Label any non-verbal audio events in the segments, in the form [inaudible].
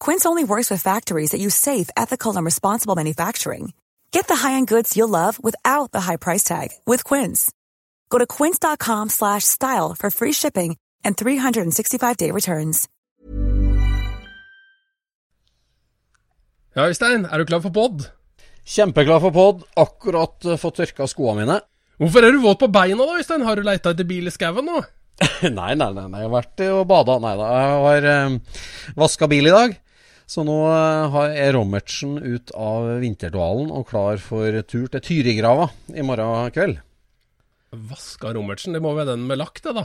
Quince only works with factories that use safe, ethical, and responsible manufacturing. Get the high-end goods you'll love without the high price tag with Quince. Go to quince.com/style for free shipping and 365-day returns. Ja, Øystein, er du klar for pod? Kjempeklar for pod. Akkurat uh, fått tørka skoene mine. [laughs] Hvorfor er du våt på beina da, Øystein? Har du leita etter bil i skauen nå? nei, nei, nei, nei, jeg har vært og bada. Nei da, jeg har um, vaska bil i dag. Så nå uh, er Rommertsen ut av vinterdualen og klar for tur til Tyrigrava i morgen kveld. Vaska Rommertsen? Det må være den med lakk, det, da?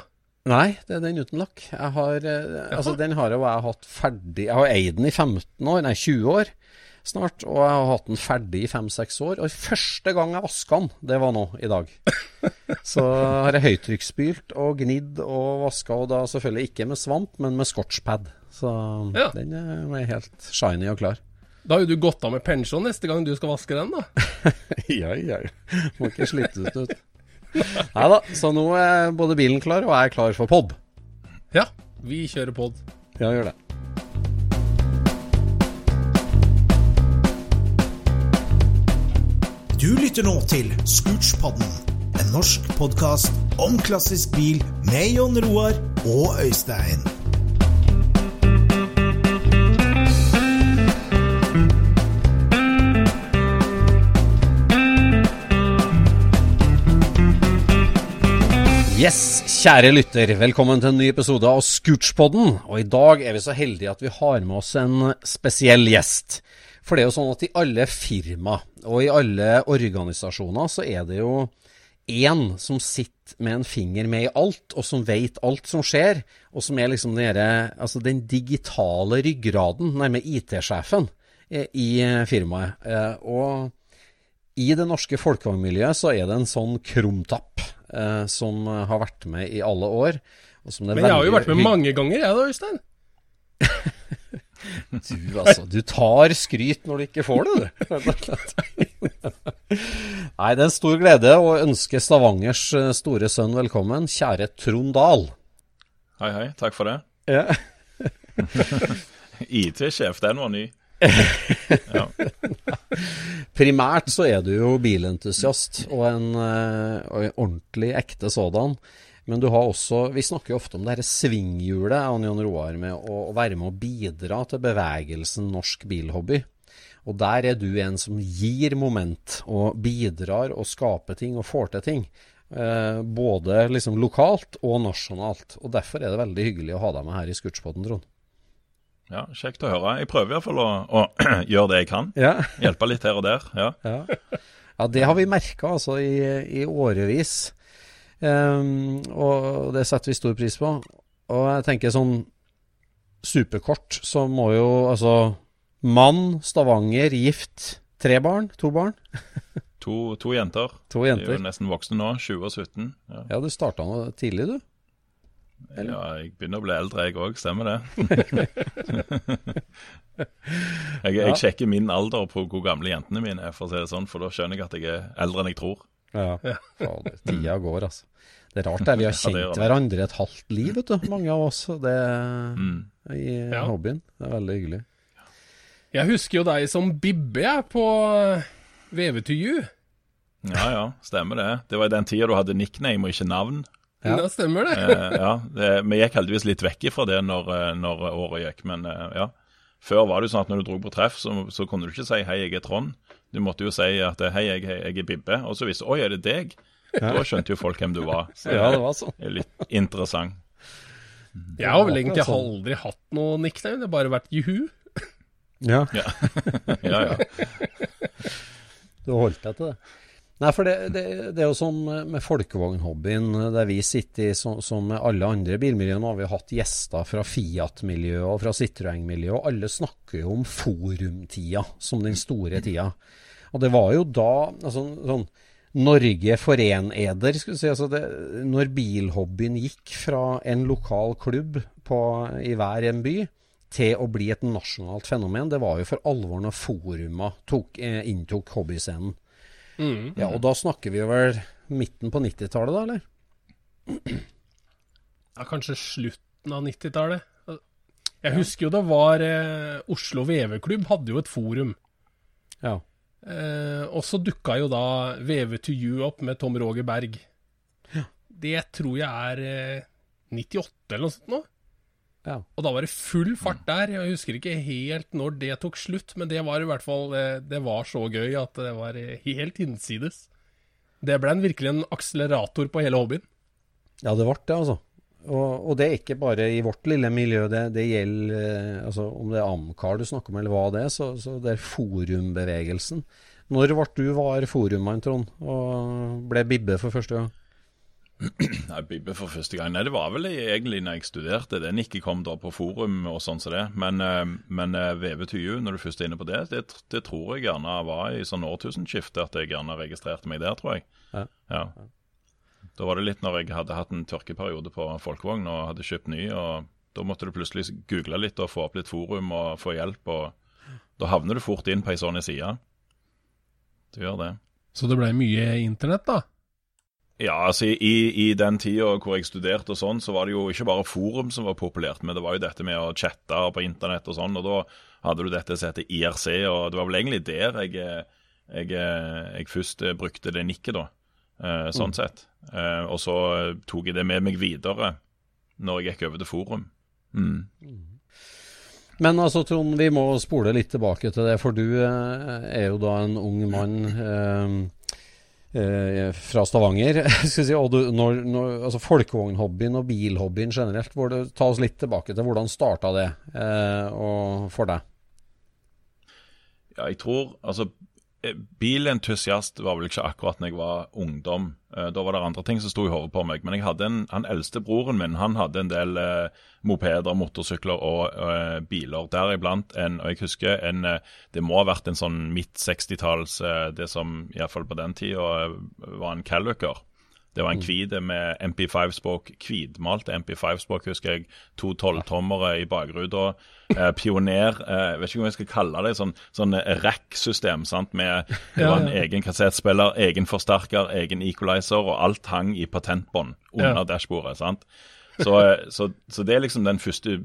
Nei, det er den uten lakk. Jeg har, uh, altså, den har jo jeg hatt ferdig Jeg har eid den i 15 år, nei 20 år snart, og jeg har hatt den ferdig i 5-6 år. Og første gang jeg vaska den, det var nå i dag. [laughs] Så har jeg høytrykksspylt og gnidd og vaska, og da selvfølgelig ikke med svamp, men med scotchpad. Så Ja. den er helt shiny og klar. Da har jo du gått av med pensjon neste gang du skal vaske den, da. [laughs] ja, ja. Må ikke slites ut. Nei da, så nå er både bilen klar, og jeg er klar for pod. Ja, vi kjører pod. Ja, gjør det. Du lytter nå til Scootspodden, en norsk podkast om klassisk bil med Jon Roar og Øystein. Yes, kjære lytter, velkommen til en ny episode av Scootspodden. Og i dag er vi så heldige at vi har med oss en spesiell gjest. For det er jo sånn at i alle firma og i alle organisasjoner så er det jo én som sitter med en finger med i alt, og som vet alt som skjer, og som er liksom den, derre- altså den digitale ryggraden, nærmere IT-sjefen, eh, i eh, firmaet. Eh, Og i det norske folkevognmiljøet så er det en sånn krumtapp eh, som eh, har vært med i alle år. Og som det Men jeg har jo vært med mange ganger, jeg da, Øystein. [laughs] Du, altså, du tar skryt når du ikke får det, du. Nei, det er en stor glede å ønske Stavangers eh, store sønn velkommen, kjære Trond Dahl. Hei, hei. Takk for det. Ja. [laughs] IT-sjef, den var ny. [laughs] Ja. Primært så er du jo bilentusiast, og en, eh, og en ordentlig ekte sådan. Men du har også Vi snakker jo ofte om det dette svinghjulet, og Jon Roar, med å, å være med å bidra til bevegelsen norsk bilhobby. Og der er du en som gir moment, og bidrar og skaper ting og får til ting. Eh, både liksom lokalt og nasjonalt. Og derfor er det veldig hyggelig å ha deg med her i Scootspoden, Trond. ja, Kjekt å høre. Jeg prøver iallfall å, å [clears throat] gjøre det jeg kan. Ja. Hjelpe litt her og der. ja. Ja. ja, det har vi merka altså i, i årevis. Ehm, og det setter vi stor pris på. Og jeg tenker sånn superkort, så må jo altså Mann, Stavanger, gift, tre barn, to barn. [laughs] To, to jenter. To De er jo nesten voksne nå. 20 og 17. Ja. Ja, du starta nå tidlig, du. Eller? Ja, jeg begynner å bli eldre, jeg òg. Stemmer det? [laughs] jeg, jeg sjekker min alder på hvor gamle jentene mine er, for å si det sånn, for da skjønner jeg at jeg er eldre enn jeg tror. Ja. [laughs] Fader, tida går, altså. Det er rart det. Vi har Ja, det kjent det. hverandre et halvt liv, vet du. Mange av oss. Det Mm. i Ja. hobbyen. Det er veldig hyggelig. Jeg husker jo deg som Bibbe, jeg, på VVTU. Ja ja, stemmer det. Det var i den tida du hadde nickname og ikke navn. Ja. Ja, stemmer det. Eh, ja, det, Vi gikk heldigvis litt vekk ifra det når, eh, når året gikk, men eh, ja. Før var det jo sånn at når du dro på treff, så, så kunne du ikke si 'hei, jeg er Trond'. Du måtte jo si at 'hei, jeg, jeg er Bibbe', og så visste 'oi, er det deg'? Da skjønte jo folk hvem du var. Så [laughs] Ja, det var sånn. er litt interessant. Jeg har vel egentlig aldri hatt noe nickname, det har bare vært Juhu. Ja, Ja, [laughs] ja. du holdt deg til det. Nei, for det, det, det er jo sånn med- folkevognhobbyen, der vi sitter i som, som med alle andre bilmiljøer. Nå har vi hatt gjester fra Fiat-miljøet og fra Citroën-miljøet, og alle snakker jo om forumtida som den store tida. Og det var jo da altså, sånn Norge foreneder, skulle vi si. Altså det, når bilhobbyen gikk fra en lokal klubb på, i hver en by til å bli et nasjonalt fenomen, det var jo for alvor når foruma eh, inntok hobbyscenen. Mm. Ja, og da snakker vi vel midten på 90-tallet, da, eller? Ja, kanskje slutten av 90-tallet. Jeg husker jo det var eh, Oslo VV-klubb hadde jo et forum. Ja. Eh, og så dukka jo da Veve to you opp med Tom Roger Berg. Det tror jeg er eh, 98 eller noe sånt nå. Ja. Og da var det full fart der. Jeg husker ikke helt når det tok slutt, men det var i hvert fall eh, Det var så gøy at det var eh, helt hinsides. Det ble en, virkelig en akselerator på hele hobbyen. Ja, det ble det, altså. Og, og det er ikke bare i vårt lille miljø, det, det gjelder eh, altså, om det er Amcar du snakker om, eller hva det er, så, så det er forumbevegelsen. Når ble du var forummann, Trond, og ble Bibbe for første gang? Nei, Bibbe for første gang. Nei, det var vel egentlig når jeg studerte. Den ikke kom da på forum og sånn som det. Men, eh, men eh, VV2U, når du først er inne på det, det, det tror jeg gjerne var i sånn årtusenskifte at jeg gjerne registrerte meg der, tror jeg. Ja. Da var det litt når jeg hadde hatt en tørkeperiode på folkevogn og hadde kjøpt ny. og Da måtte du plutselig google litt og få opp litt forum og få hjelp. og Da havner du fort inn på ei sånn side. Du gjør det. Så det ble mye internett, da. Ja, altså i, i den tida hvor jeg studerte og sånn, så var det jo ikke bare forum som var populært, men det var jo dette med å chatte på internett og sånn, og da hadde du dette som heter IRC, og det var vel egentlig der jeg, jeg, jeg først brukte det nikket, da, Sånn sånn sett. Eh, og så tok jeg det med meg videre når jeg gikk over til forum. Mm. Men altså, Trond, vi må spole litt tilbake til det, for du eh, er jo da en ung mann [clears throat] eh, eh, fra Stavanger. [laughs] si, og du, når, når, altså Folkevognhobbyen og bilhobbyen generelt, du, ta oss litt tilbake til hvordan starta det eh, for deg? Ja, jeg tror Altså, bilentusiast var vel ikke akkurat når jeg var ungdom. Eh, Da var det andre ting som sto i hodet på meg. Men jeg hadde en, han eldste broren min han hadde en del eh, mopeder, motorsykler og eh, biler. Deriblant en Og jeg husker en eh, Det må ha vært en sånn midt 60-talls eh, Det som iallfall på den tida eh, var en Callucker. Det var en hvit med MP5-språk, hvitmalt MP5-språk, husker jeg. To tolvtommere i bakruta. Eh, pioner, eh, vet ikke om jeg skal kalle det, sånn, sånn rack-system. sant, med Det var en egen kassettspiller, egen forsterker, egen equalizer, og alt hang i patentbånd under Ja. dashbordet. sant? Så, eh, så, så det er liksom den første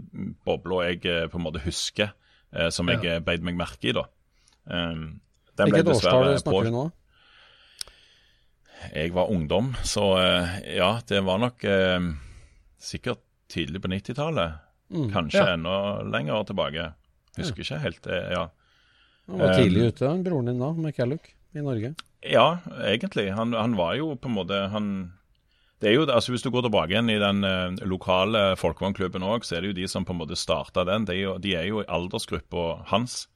bobla jeg eh, på en måte husker, eh, som jeg Ja. eh, beit meg merke i, da. Um, Hvilket årstall snakker vi nå? Jeg var ungdom, så eh, ja, det var nok eh, sikkert tidlig på 90-tallet. Mm. Kanskje Ja. enda lenger tilbake. Husker ikke helt. det, ja. Han var Eh, tidlig ute, han broren din da, med Calluc i Norge. ja, egentlig. Han, han var jo på en måte han det er jo, altså Hvis du går tilbake igjen i den eh, lokale folkevognklubben òg, så er det jo de som på en måte starta den. De er jo i aldersgruppa hans.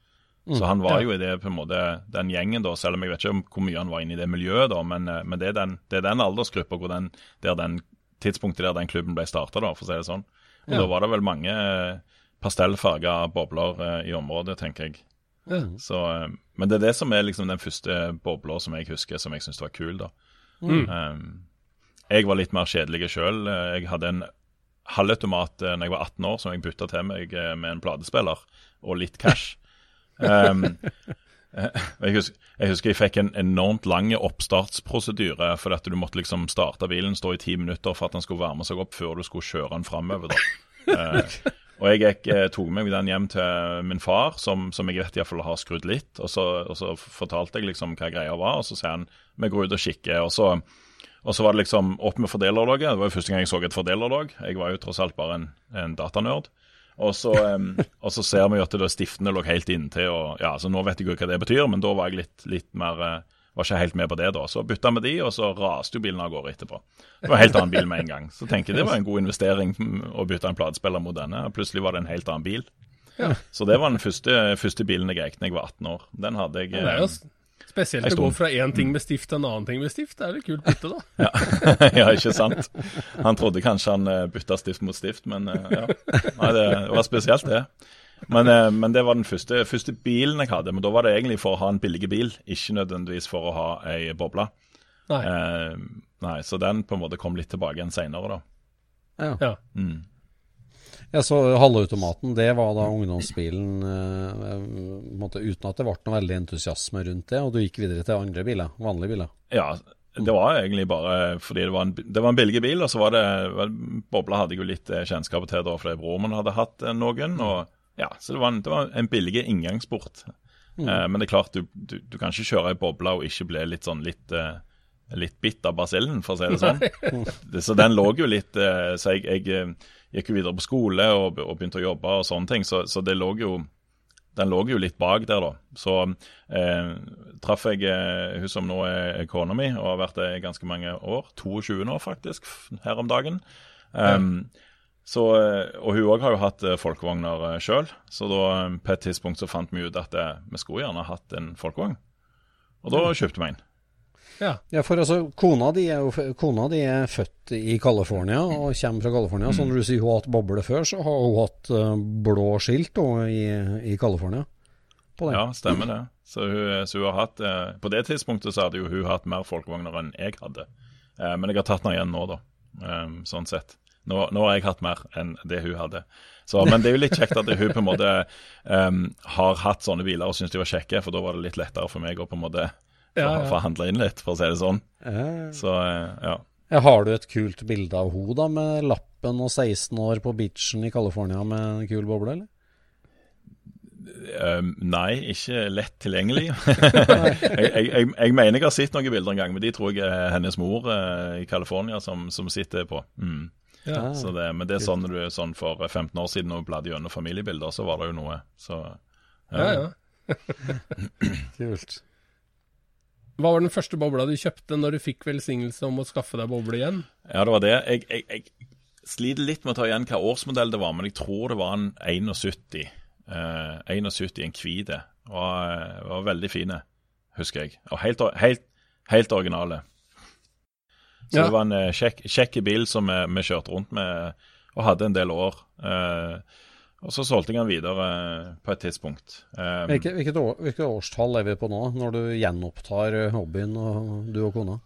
Så han var jo i det på en måte den gjengen, da, selv om jeg vet ikke hvor mye han var inne i det miljøet, da, men, eh, men det, er den, det er den aldersgruppa hvor den, der den tidspunktet der den klubben ble starta, for å si det sånn. Og Ja. Da var det vel mange eh, pastellfarga bobler eh, i området, tenker jeg. Ja. Så, men det er det som er liksom den første bobla som jeg husker som jeg syntes var kul. da. Mm. Um, jeg var litt mer kjedelig sjøl. Jeg hadde en halvautomat da jeg var 18 år, som jeg bytta til meg med en platespiller og litt cash. [laughs] um, jeg, husker, jeg, husker, jeg fikk en enormt lang oppstartsprosedyre. For at du måtte liksom starte bilen, stå i ti minutter for at den skulle varme seg opp før du skulle kjøre den framover. uh, og jeg gikk, tok meg den hjem til min far, som, som jeg vet iallfall har skrudd litt. Og så, og så, fortalte jeg liksom hva greia var, og så sier han vi går ut og kikker. og så og så var det liksom opp med fordelerlogget. Det var jo første gang jeg så et fordelerlogg. Jeg var jo tross alt bare en, en datanerd. Og så, um, og så, ser vi jo at det stiftene lå helt inntil. og ja, så Nå vet jeg jo hva det betyr, men da var jeg litt, litt mer uh, var ikke helt med på det da. Så bytta vi de, og så raste jo bilen av gårde etterpå. Det var en helt annen bil med en gang. Så tenker jeg det var en god investering å bytte en platespiller mot denne. Plutselig var det en helt annen bil. Ja. Så det var den første, første bilen jeg eide da jeg var 18 år. Den hadde jeg ja, Spesielt å gå fra én ting med stift til en annen ting med stift. Det er litt kult bytte, da. [laughs] ja. [laughs] ja, ikke sant. Han trodde kanskje han uh, bytta stift mot stift, men uh, ja. Nei, det var spesielt, det. Men, uh, men det var den første, første, bilen jeg hadde. Men da var det egentlig for å ha en billig bil, ikke nødvendigvis for å ha ei boble. Nei. nei, så den på en måte kom litt tilbake igjen seinere, da. Ja. Mm. Ja, så Halvautomaten, det var da ungdomsbilen eh, måte, uten at det ble noe veldig entusiasme rundt det, og du gikk videre til andre biler, vanlige biler? Ja, det var egentlig bare fordi det var en, det var en billig bil, og så var det Bobla hadde jeg jo litt eh, kjennskap til da, fordi broren min hadde hatt eh, noen. og ja, Så det var en, det var en billig inngangsport. Mm. Eh, men det er klart, du, du, du, kan ikke kjøre ei boble og ikke bli litt sånn litt eh, litt bitt av basillen, for å si det sånn. så den lå jo litt Så jeg, jeg gikk jo videre på skole og, og, begynte å jobbe og sånne ting. Så, så det lå jo, den lå jo litt bak der, da. Så eh, traff jeg eh, hun som nå er kona mi, og har vært det i ganske mange år. 22 nå, faktisk, her om dagen. Um, så, eh, og hun òg har jo hatt eh, folkevogner sjøl, så da på et tidspunkt så fant vi ut at vi skulle gjerne hatt en folkevogn. Og da kjøpte vi en. Ja. ja, for altså, kona di er jo kona di er født i California og kommer fra California. Mm. Så når du sier hun har hatt boble før, så har hun hatt uh, blå skilt i, i California. Ja, stemmer det. Så hun, så hun har hatt eh, På det tidspunktet så hadde jo hun hatt mer folkevogner enn jeg hadde. Eh, men jeg har tatt henne igjen nå, da. Um, sånn sett. Nå, nå, har jeg hatt mer enn det hun hadde. Så, men det er jo litt kjekt at hun på en måte um, har hatt sånne biler og syns de var kjekke, for da var det litt lettere for meg å på en måte ja, ja. forhandle inn litt, for å si det sånn. Så, eh, ja. Har du et kult bilde av henne da, med lappen og 16 år på beachen i California med en kul boble, eller? Um, nei, ikke lett tilgjengelig. [laughs] jeg, jeg, jeg, mener jeg har sett noen bilder en gang, men de tror jeg er hennes mor uh, i California som, som sitter på. Mm. Ja. Det, men det er sånn, du, sånn for 15 år siden da vi bladde gjennom familiebilder, så var det jo noe. Så, ja, ja. [laughs] Kult. Hva var den første bobla du kjøpte når du fikk velsignelse om å skaffe deg boble igjen? Ja, det var det. Jeg, jeg, jeg, sliter litt med å ta igjen hva årsmodell det var, men jeg tror det var en 71. Uh, 71 en hvite. Var, eh, var veldig fine, husker jeg. Og helt, helt, helt originale. Så ja. det var en eh, kjekk bil som vi, vi, kjørte rundt med og hadde en del år. Eh, og så solgte jeg den videre på et tidspunkt. Um, hvilket, hvilket, år, hvilket, årstall er vi på nå, når du gjenopptar hobbyen, og du og kona?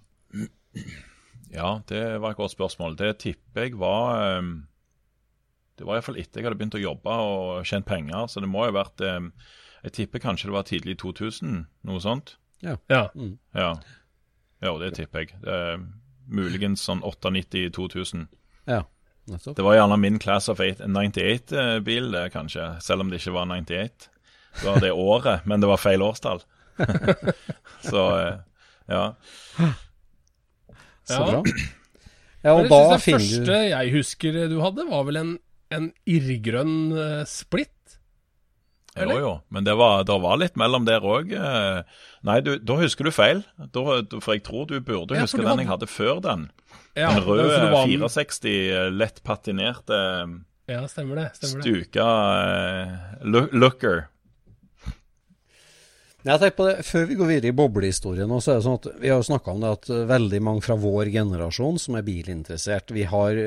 Ja, det var et godt spørsmål. Det tipper jeg var um, Det var iallfall etter jeg hadde begynt å jobbe og tjent penger, så det må jo ha vært um, Jeg tipper kanskje det var tidlig 2000, noe sånt. Ja. Ja, mm. ja. ja det tipper jeg. Det er, muligens sånn 98-2000. Ja. Det var gjerne min Class of 98-bil, det kanskje, selv om det ikke var 98. Det var det [laughs] året, men det var feil årstall. [laughs] så eh, ja. Så bra. Ja, og da finner du Det første jeg husker du hadde, var vel en, en irrgrønn split. splitt? Eller? Jo, jo, men det var, det var litt mellom der òg. Eh, nei, du, da husker du feil. Da, for jeg tror du burde ja, huske den var... jeg hadde før den. Ja, den røde var... 64, eh, lett patinerte Ja, stemmer det. Stemmer stuka uh, looker. Jeg tenker på det, Før vi går videre i boblehistorien, så er det sånn at vi har jo snakka om det at veldig mange fra vår generasjon som er bilinteressert, vi har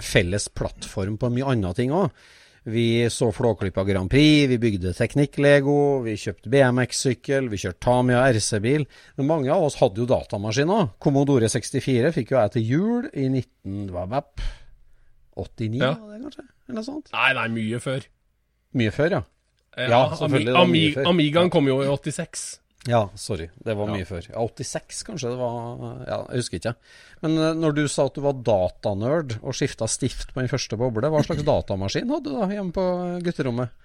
felles plattform på mye andre ting òg. Vi så Flåklypa Grand Prix, vi bygde teknikk-Lego, vi kjøpte BMX-sykkel, vi kjørte Tamia RC-bil. Men mange av oss hadde jo datamaskiner. Commodore 64 fikk jo jeg til jul i 1989, Ja. var det kanskje? Eller noe sånt? Nei, nei, mye før. Mye før, ja. Ja, Ja, selvfølgelig, Ami- Amigaen kom jo i 86. Ja, sorry. Det var mye før. Ja, 86 kanskje det var Ja, jeg husker ikke. Men eh, når du sa at du var datanerd og skifta stift på den første boble, hva slags datamaskin hadde du da hjemme på gutterommet?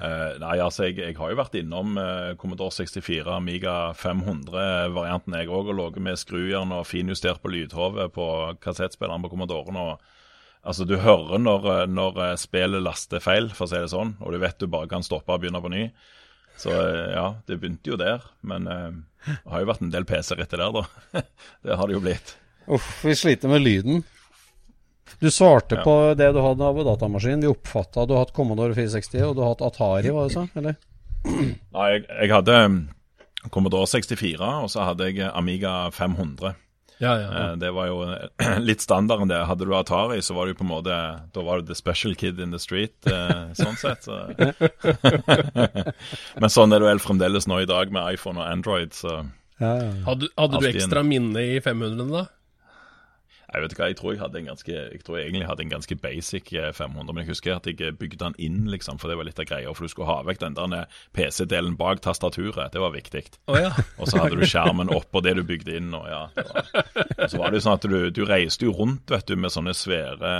Uh, nei, altså jeg, jeg har jo vært innom uh, Commodore 64, Amiga 500-varianten jeg òg, og ligget med skrujern og finjustert på lydhovet på kassettspilleren på Commodoren. og Altså, Du hører når, eh, når eh, spillet laster feil, for å si det sånn, og du vet du bare kan stoppe og begynne på ny. Så eh, ja, det begynte jo der. Men eh, det har jo vært en del PC-er etter der, da. [laughs] det har det jo blitt. Uff, vi sliter med lyden. Du svarte Ja. på det du hadde av datamaskin. Vi oppfatta du har hatt Commodore 460 og du har hatt Atari, var det så? Eller? [clears throat] Nei, jeg, jeg hadde mm, Commodore 64, og så hadde jeg Amiga 500. Ja, ja. ja. Det var jo eh, [clears throat] litt standarden det. Hadde du Atari, så var det jo på en måte Da var du the special kid in the street, eh, sånn sett. Så. [laughs] Men sånn er det vel fremdeles nå i dag med iPhone og Android, så Ja, ja. Hadde, hadde du ekstra minne i 500 da? Jeg vet ikke jeg tror jeg hadde en ganske Jeg tror jeg egentlig hadde en ganske basic eh, 500, men jeg husker at jeg bygde den inn, liksom, for det var litt av greia. For du skulle ha vekk den der PC-delen bak tastaturet. Det var viktig. Oh, ja. Og så hadde du skjermen oppå det du bygde inn. Og ja. Og så var det jo sånn at du, du reiste jo rundt vet du, med sånne svære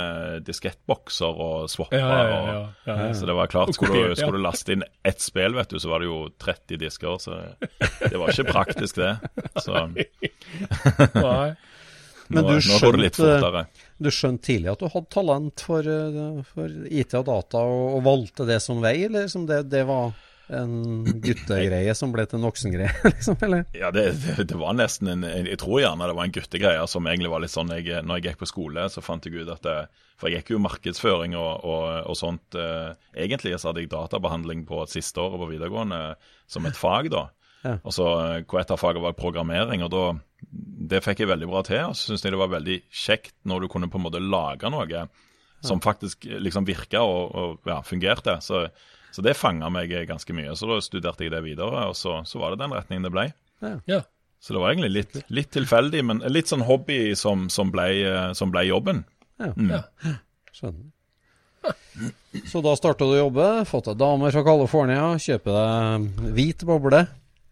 diskettbokser og swapper. Ja, og-. Så det var klart, skulle du, skulle du laste inn ett spill, vet du, så var det jo 30 disker. Så det var ikke praktisk, det. Så Nei. Men nå, du skjønte- Du skjønte tidlig at du hadde talent for, eh, for IT og data, og, og valgte det som vei, eller som det, det var en guttegreie som ble til en voksengreie, [laughs] liksom? Eller? Ja, det, det, var nesten en Jeg tror gjerne det var en guttegreie som egentlig var litt sånn jeg, Når jeg gikk på skole, så fant jeg ut at det, For jeg gikk jo markedsføring og, og, og sånt. Eh, egentlig så hadde jeg databehandling på siste året på videregående som et fag, da. Ja. Og så eh, hvor et av fagene var programmering, og da Det fikk jeg veldig bra til. Og så syns jeg det var veldig kjekt når du kunne på en måte lage noe som faktisk liksom virka og, og ja, fungerte. Så, så det fanga meg ganske mye. Så da studerte jeg det videre, og så, så var det den retningen det ble. Ja. Så det var egentlig litt, litt tilfeldig, men litt sånn hobby som, som, ble, eh, som ble jobben. Ja. Mm. Ja. Skjønner. Så da starta du å jobbe, fått deg dame fra California, kjøpe deg hvit boble.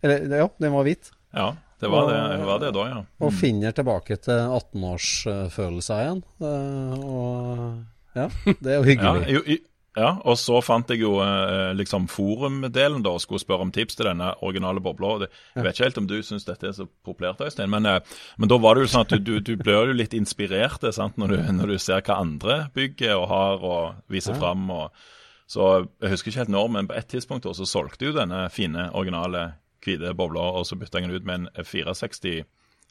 Eller, ja, den var hvit. Ja, det var det, det, var det da, ja. Og finner tilbake til 18-årsfølelsen igjen. Eh, Og ja, det er jo Ja, hyggelig. jo, i- ja, og så fant jeg jo eh, liksom forumdelen da, og skulle spørre om tips til denne originale bobla. og Jeg vet ikke helt om du syns dette er så populært, Øystein, men, eh, men da var det jo sånn at du, du, du blir jo litt inspirert sant, når, du, når du ser hva andre bygger og har og viser fram. Og, så jeg husker ikke helt når, men på et tidspunkt da, så solgte jo denne fine, originale hvite bobla, og så bytta jeg den ut med en 460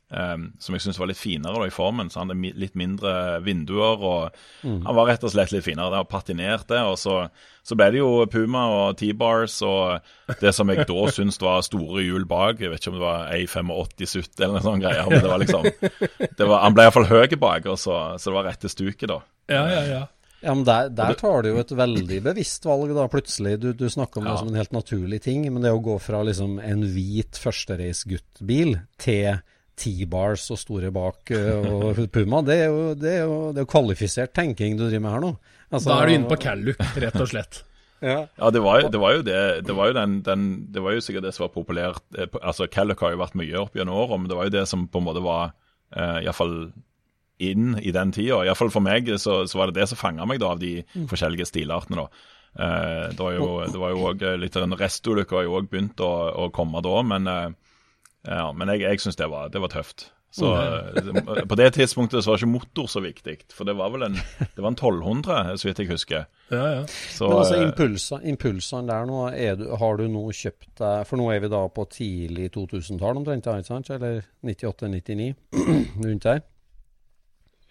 Um, som jeg syns var litt finere da, i formen. Så han hadde mi- litt mindre vinduer. og Han var rett og slett litt finere. Det var patinert, det. Og så, så ble det jo Puma og T-bars og det som jeg da syntes var store hjul bak. Jeg vet ikke om det var A8570 eller noe sånt greier. Men det var liksom det var, Han ble iallfall høy bak, og så, så det var rette stuket, da. Ja, ja, ja. Ja, men der, der tar du jo et veldig bevisst valg, da, plutselig. Du, du snakker om det som en helt naturlig ting, men det å gå fra liksom en hvit førstereisguttbil til T-bars og store bak og [laughs] Puma, det er, jo, det, er jo, det er jo kvalifisert tenking du driver med her nå. Altså- Da er du inne på Callup, rett og slett. [laughs] Ja. Ja, det var, jo- det var jo det. Det var jo, den, den, det var jo sikkert det som var populært. eh, Altså, Calluck har jo vært mye opp gjennom året, men det var jo det som på en måte var eh, iallfall inn i den tida. Iallfall for meg så, så var det det som fanga meg da av de forskjellige stilartene. da. Eh, det var jo det var jo også litt den Restolykka har jo òg begynt å, å komme da, men, eh, ja, men jeg, jeg syns det, var- det var tøft. Så eh, På det tidspunktet så var ikke motor så viktig, for det var vel en, det var en 1200, så vidt jeg husker. Ja, ja. Så, Men altså impulsene, impulsa, impulsene der nå, er du, har du nå kjøpt deg For nå er vi da på tidlig 2000-tall omtrent. Eller 98-99, [clears throat] rundt der.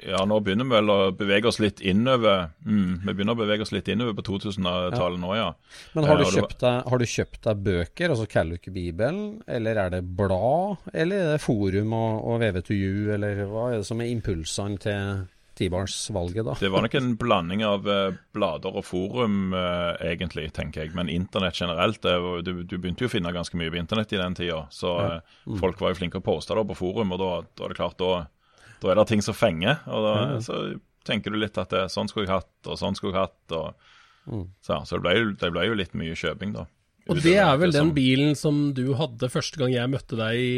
Ja, nå begynner vi vel å bevege oss litt innover mm, Vi begynner å bevege oss litt innover på 2000-tallet nå, ja. Men har du, Ja, det var- kjøpt deg, har du kjøpt deg bøker, altså Calluck-bibelen, eller er det blad, eller er det forum og, og VV2U, eller hva er det som er impulsene til T-Bars-valget, da? Det var nok en blanding av eh, blader og forum, eh, egentlig, tenker jeg. Men internett generelt det, du, du begynte jo å finne ganske mye på internett i den tida. Så ja. Mm. folk var jo flinke å poste da på forum, og da, da er det klart da, da er det ting som fenger. Og da, så tenker du litt at det, sånn skulle jeg hatt, og sånn skulle jeg hatt. og Så, så det, ble jo, det ble jo litt mye kjøping, da. Og det er vel den bilen som du hadde første gang jeg møtte deg i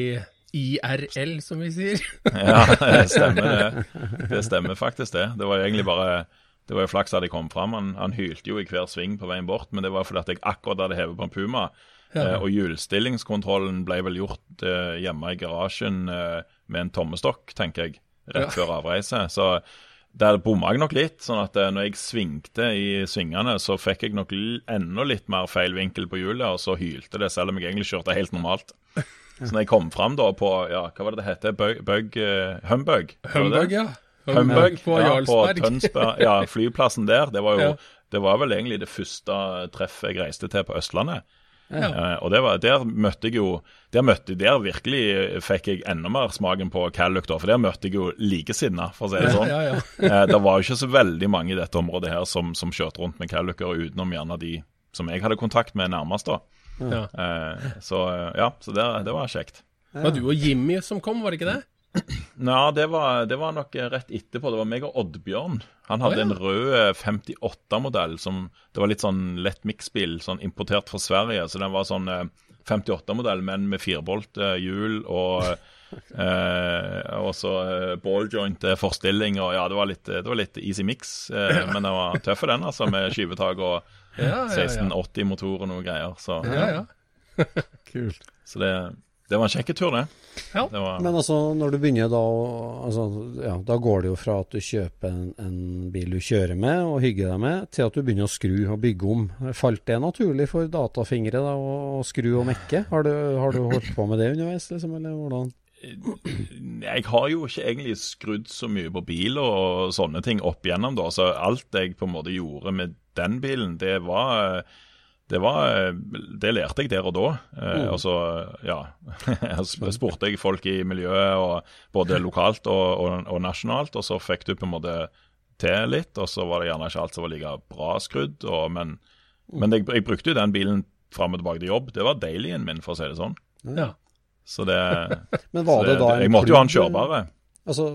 IRL, som vi sier. [laughs] Ja, det stemmer det. [laughs] Det stemmer faktisk det. Det var egentlig bare Det var jo flaks at jeg kom fram. Han, han hylte jo i hver sving på veien bort, men det var fordi at jeg akkurat hadde hevet på en Puma. Eh, og hjulstillingskontrollen ble vel gjort eh, hjemme i garasjen eh, med en tommestokk, tenker jeg, rett før avreise. Så der bomma jeg nok litt. sånn at eh, når jeg svingte i svingene, så fikk jeg nok enda litt mer feil vinkel på hjulet, og så hylte det, selv om jeg egentlig kjørte helt normalt. Så når jeg kom fram da på ja, hva var det det heter? Bug, bug eh, Humbug? Humbug, ja. Humbug på ja, Jarlsberg. På Tønsberg, ja, flyplassen der. Det var jo [laughs] Ja. det var vel egentlig det første treffet jeg reiste til på Østlandet. Ja. Eh, og det var, der møtte jeg jo Der møtte Der virkelig fikk jeg enda mer smaken på Calluck. For der møtte jeg jo likesinna, for å si det sånn. Ja, ja. Eh, det var jo ikke så veldig mange i dette området her som, som kjørte rundt med Callucker, utenom gjerne de som jeg hadde kontakt med nærmest, da. ja. Eh, så ja, så det, det var kjekt. Det var du og Jimmy som kom, var det ikke det? Ja, det var, det var nok eh, rett etterpå. Det var meg og Oddbjørn. Han hadde oh, ja. en rød eh, 58-modell som Det var litt sånn lett miksbil, sånn importert fra Sverige. Så den var sånn eh, 58-modell, men med firebolt eh, hjul og eh, også eh, balljoint eh, forstilling. Og ja, det var litt, det var litt easy mix, eh, men den var tøff, den, altså, med skyvetak og Ja, ja, ja. 1680-motor og noe greier. Så, Ja, ja. [laughs] Kult. så det, det var en kjekk tur, det. Ja. det var, Men altså, når du begynner da å- altså, ja, Da går det jo fra at du kjøper en, en bil du kjører med og hygger deg med, til at du begynner å skru og bygge om. Falt det naturlig for datafingre da, å, å skru og mekke? Har du, har du holdt på med det underveis, liksom, eller hvordan? Jeg har jo ikke egentlig skrudd så mye på bil og sånne ting opp igjennom, da. Så alt jeg på en måte gjorde med den bilen, det var det, var, det lærte jeg der og da. Eh, og så, ja [laughs] Så spurte jeg folk i miljøet, både lokalt og, og, og nasjonalt, og så fikk du på en måte til litt. Og så var det gjerne ikke alt som var like bra skrudd. Og, men men jeg, jeg brukte jo den bilen fram og tilbake til jobb. Det var dailyen min, for å si det sånn. ja. Så det, [laughs] Men var så det da Jeg måtte jo ha den kjørbare. Altså,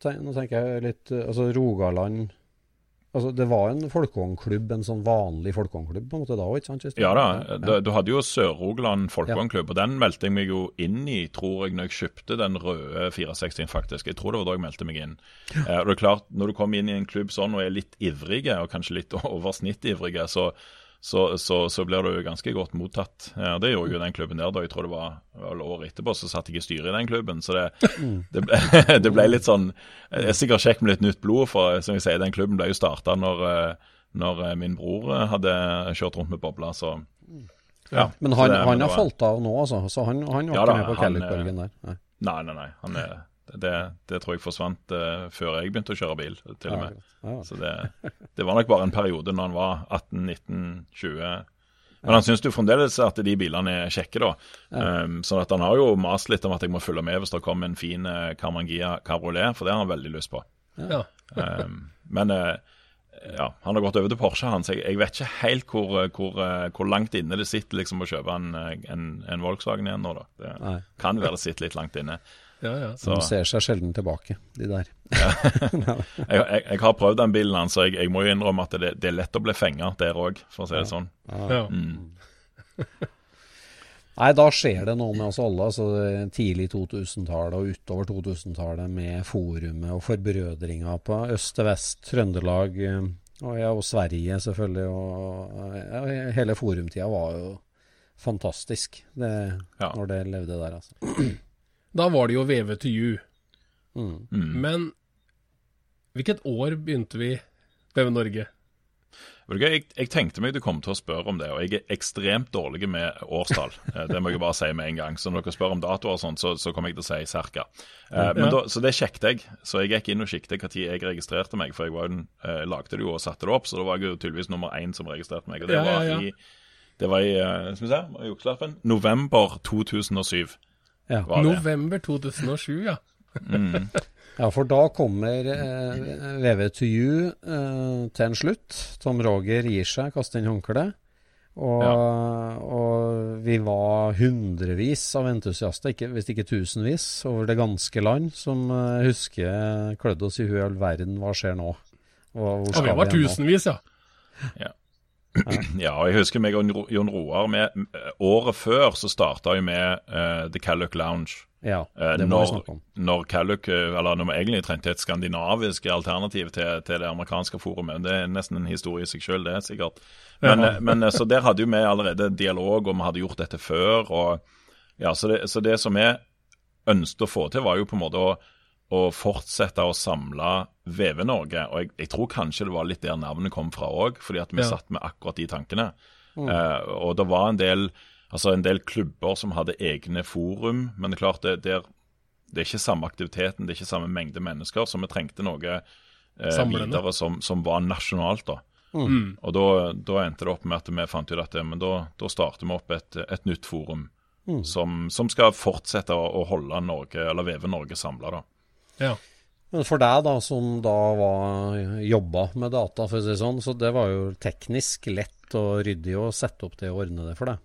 ten, nå tenker jeg litt eh, Altså, Rogaland Altså, det var en folkevognklubb, en sånn vanlig folkevognklubb på en måte da òg? Ja da. Du, du hadde jo Sør-Rogaland folkevognklubb, og den meldte jeg meg jo inn i, tror jeg, når jeg kjøpte den røde 460 faktisk. Jeg tror det var da jeg meldte meg inn. Eh, og det er klart, Når du kommer inn i en klubb sånn og er litt ivrige, og kanskje litt [laughs] over snitt ivrige, så, så, så, så blir du ganske godt mottatt. Ja, det gjorde jo den klubben der da. Jeg tror det var, vel året etterpå så satt jeg i styret i den klubben. Så det, det, ble, [laughs] det ble litt sånn jeg er sikkert kjekt med litt nytt blod, for som jeg sier, den klubben ble jo starta når, eh, når eh, min bror eh, hadde kjørt rundt med bobla, så ja. Men han, det- han har falt av nå, altså. Så han, han var Ja ikke da, med på han, Kellyborgen der. Nei. Nei, nei, nei. Han er, det, det tror jeg forsvant uh, før jeg begynte å kjøre bil, til og med. Ja, Så det, det var nok bare en periode når han var 18-19-20. Men han syns jo fremdeles at de bilene er kjekke, da. Um, sånn at han har jo mast litt om at jeg må følge med hvis det kommer en fin uh, Carmangia Cabriolet, for det har han veldig lyst på. ja. Um, men uh, ja, han har gått over til Porsche, han, så jeg, jeg vet ikke helt hvor, hvor, hvor langt inne det sitter liksom å kjøpe en, en, en Volkswagen igjen nå, da. Det Nei. kan være det sitter litt langt inne. Ja, ja. Så De ser seg sjelden tilbake, de der. [laughs] jeg, jeg, jeg har prøvd den bilen hans, så jeg, jeg må jo innrømme at det, det er lett å bli fenga der òg, for å si det sånn. ja. [laughs] Nei, da skjer det noe med oss alle. altså Tidlig 2000-tallet og utover 2000-tallet med forumet og forbrødringa på øst til vest, Trøndelag eh, og, ja, og Sverige selvfølgelig. og ja, Hele forumtida var jo fantastisk det, Ja. når det levde der. altså. [clears throat] Da var det jo VVTU, you. Mm. Men hvilket år begynte vi VV Norge? Jeg, jeg tenkte meg du kom til å spørre om det, og jeg er ekstremt dårlig med årstall. [laughs] Eh, Det må jeg bare si med en gang. Så når dere spør om datoer og sånn, så, så kommer jeg til å si ca. Eh, Ja. så det sjekket jeg. Så jeg gikk inn og sjekket når jeg registrerte meg, for jeg var den- eh, lagde det jo og satte det opp, så da var jeg jo tydeligvis nummer én som registrerte meg. Og det var i det var i eh, skal vi se, jukselappen, november 2007. Ja. November 2007, ja. [laughs] Ja, for da kommer eh, VV to you eh, til en slutt. Tom Roger gir seg, kaster inn håndkleet. Og, og vi var hundrevis av entusiaster, ikke, hvis ikke tusenvis, over det ganske land, som eh, husker klødde oss i huet all verden, hva skjer nå? Og, hvor Og vi var tusenvis, ja. Ja, [clears throat] og jeg husker meg og Jon Roar med, Året før så starta vi med uh, The Calluck Lounge. Ja, Eh, det må vi snakke om. når Calluck, eh, eller når vi egentlig trengte et skandinavisk alternativ til, til det amerikanske forumet. Det er nesten en historie i seg sjøl, det er sikkert. Men, Ja. eh, men eh, så der hadde jo vi allerede dialog, og vi hadde gjort dette før. og ja, Så det, så det som vi ønsket å få til, var jo på en måte å, å fortsette å samle VV-Norge. Og jeg, jeg tror kanskje det var litt der navnet kom fra òg, fordi at vi Ja. satt med akkurat de tankene. Eh, og det var en del, altså en del klubber som hadde egne forum, men det er klart det, det, er, det er ikke samme aktiviteten, det er ikke samme mengde mennesker, så vi trengte noe eh, videre som, som var nasjonalt. da. Mm. Og da, da endte det opp med at vi fant ut at det, men da, da starter vi opp et, et nytt forum som, som skal fortsette å, å holde Norge, eller veve Norge samla. ja. Men for deg, da, som da var jobba med data, for å si det sånn, så det var jo teknisk lett og ryddig å sette opp det og ordne det for deg.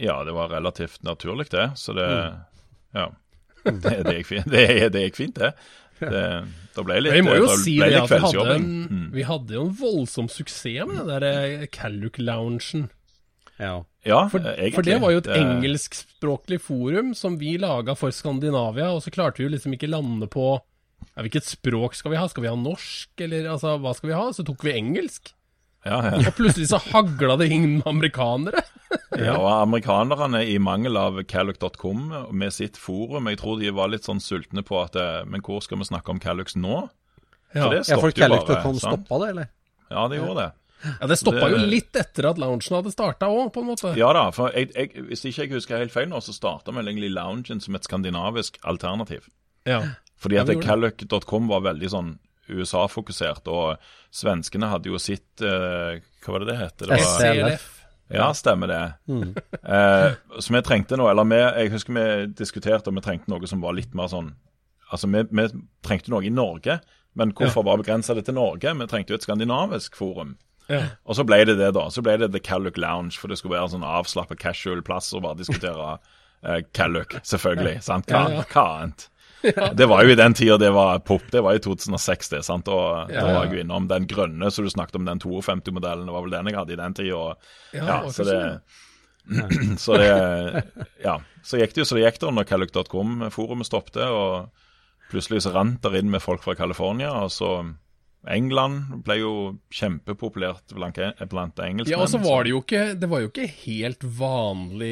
Ja, det var relativt naturlig, det. Så det Mm. Ja. Det, det, gikk fint, det, det gikk fint, det. det. Da ble litt, Vi må jo det si det at vi hadde, en, Mm. vi hadde jo en voldsom suksess med den der eh, Calluck-loungen. Ja. Ja, For, egentlig. for det var jo et engelskspråklig forum som vi laga for Skandinavia, og så klarte vi jo liksom ikke lande på ja, Hvilket språk skal vi ha? Skal vi ha norsk, eller altså, hva skal vi ha? Så tok vi engelsk. Ja, ja. Og plutselig så hagla det inn amerikanere. [laughs] ja, og amerikanerne i mangel av Calluck.com med sitt forum, jeg tror de var litt sånn sultne på at eh, Men hvor skal vi snakke om Callux nå? Ja, For det ja, jo bare. Calluc.com stoppa det, eller? Ja, det gjorde det. ja det stoppa Det- jo litt etter at loungen hadde starta òg, på en måte. Ja da, for jeg, jeg, hvis ikke jeg husker helt feil nå, så starta vel egentlig loungen som et skandinavisk alternativ. Ja. Fordi at Calluck.com var veldig sånn USA-fokusert, og svenskene hadde jo sitt eh, Hva var det det het? Det var- SCLF. Ja, stemmer det. Mm. [laughs] Eh, så vi trengte noe, eller vi, jeg husker vi diskuterte om vi trengte noe som var litt mer sånn Altså, vi, vi trengte noe i Norge, men hvorfor bare begrense det til Norge? Vi trengte jo et skandinavisk forum. Ja. Og så ble det det, da. Så ble det The Calluck Lounge, for det skulle være en sånn avslappet casual plass å bare diskutere eh, Calluck, selvfølgelig. sant? Hva, Ja, ja. hva annet? [laughs] Det var jo i den tida det var pop. Det var i 2006, det. sant? Og Ja, da var jeg jo innom den grønne, så du snakket om den 52-modellen. Det var vel den jeg hadde i den tida. Ja, Ja, så det [clears throat] Så det Ja. Så gikk det jo så det gikk da når Calluck.com-forumet stoppet, og plutselig så rant det inn med folk fra California, og så England ble jo kjempepopulært blant, blant engelskmenn. Ja, og så var det jo ikke Det var jo ikke helt vanlig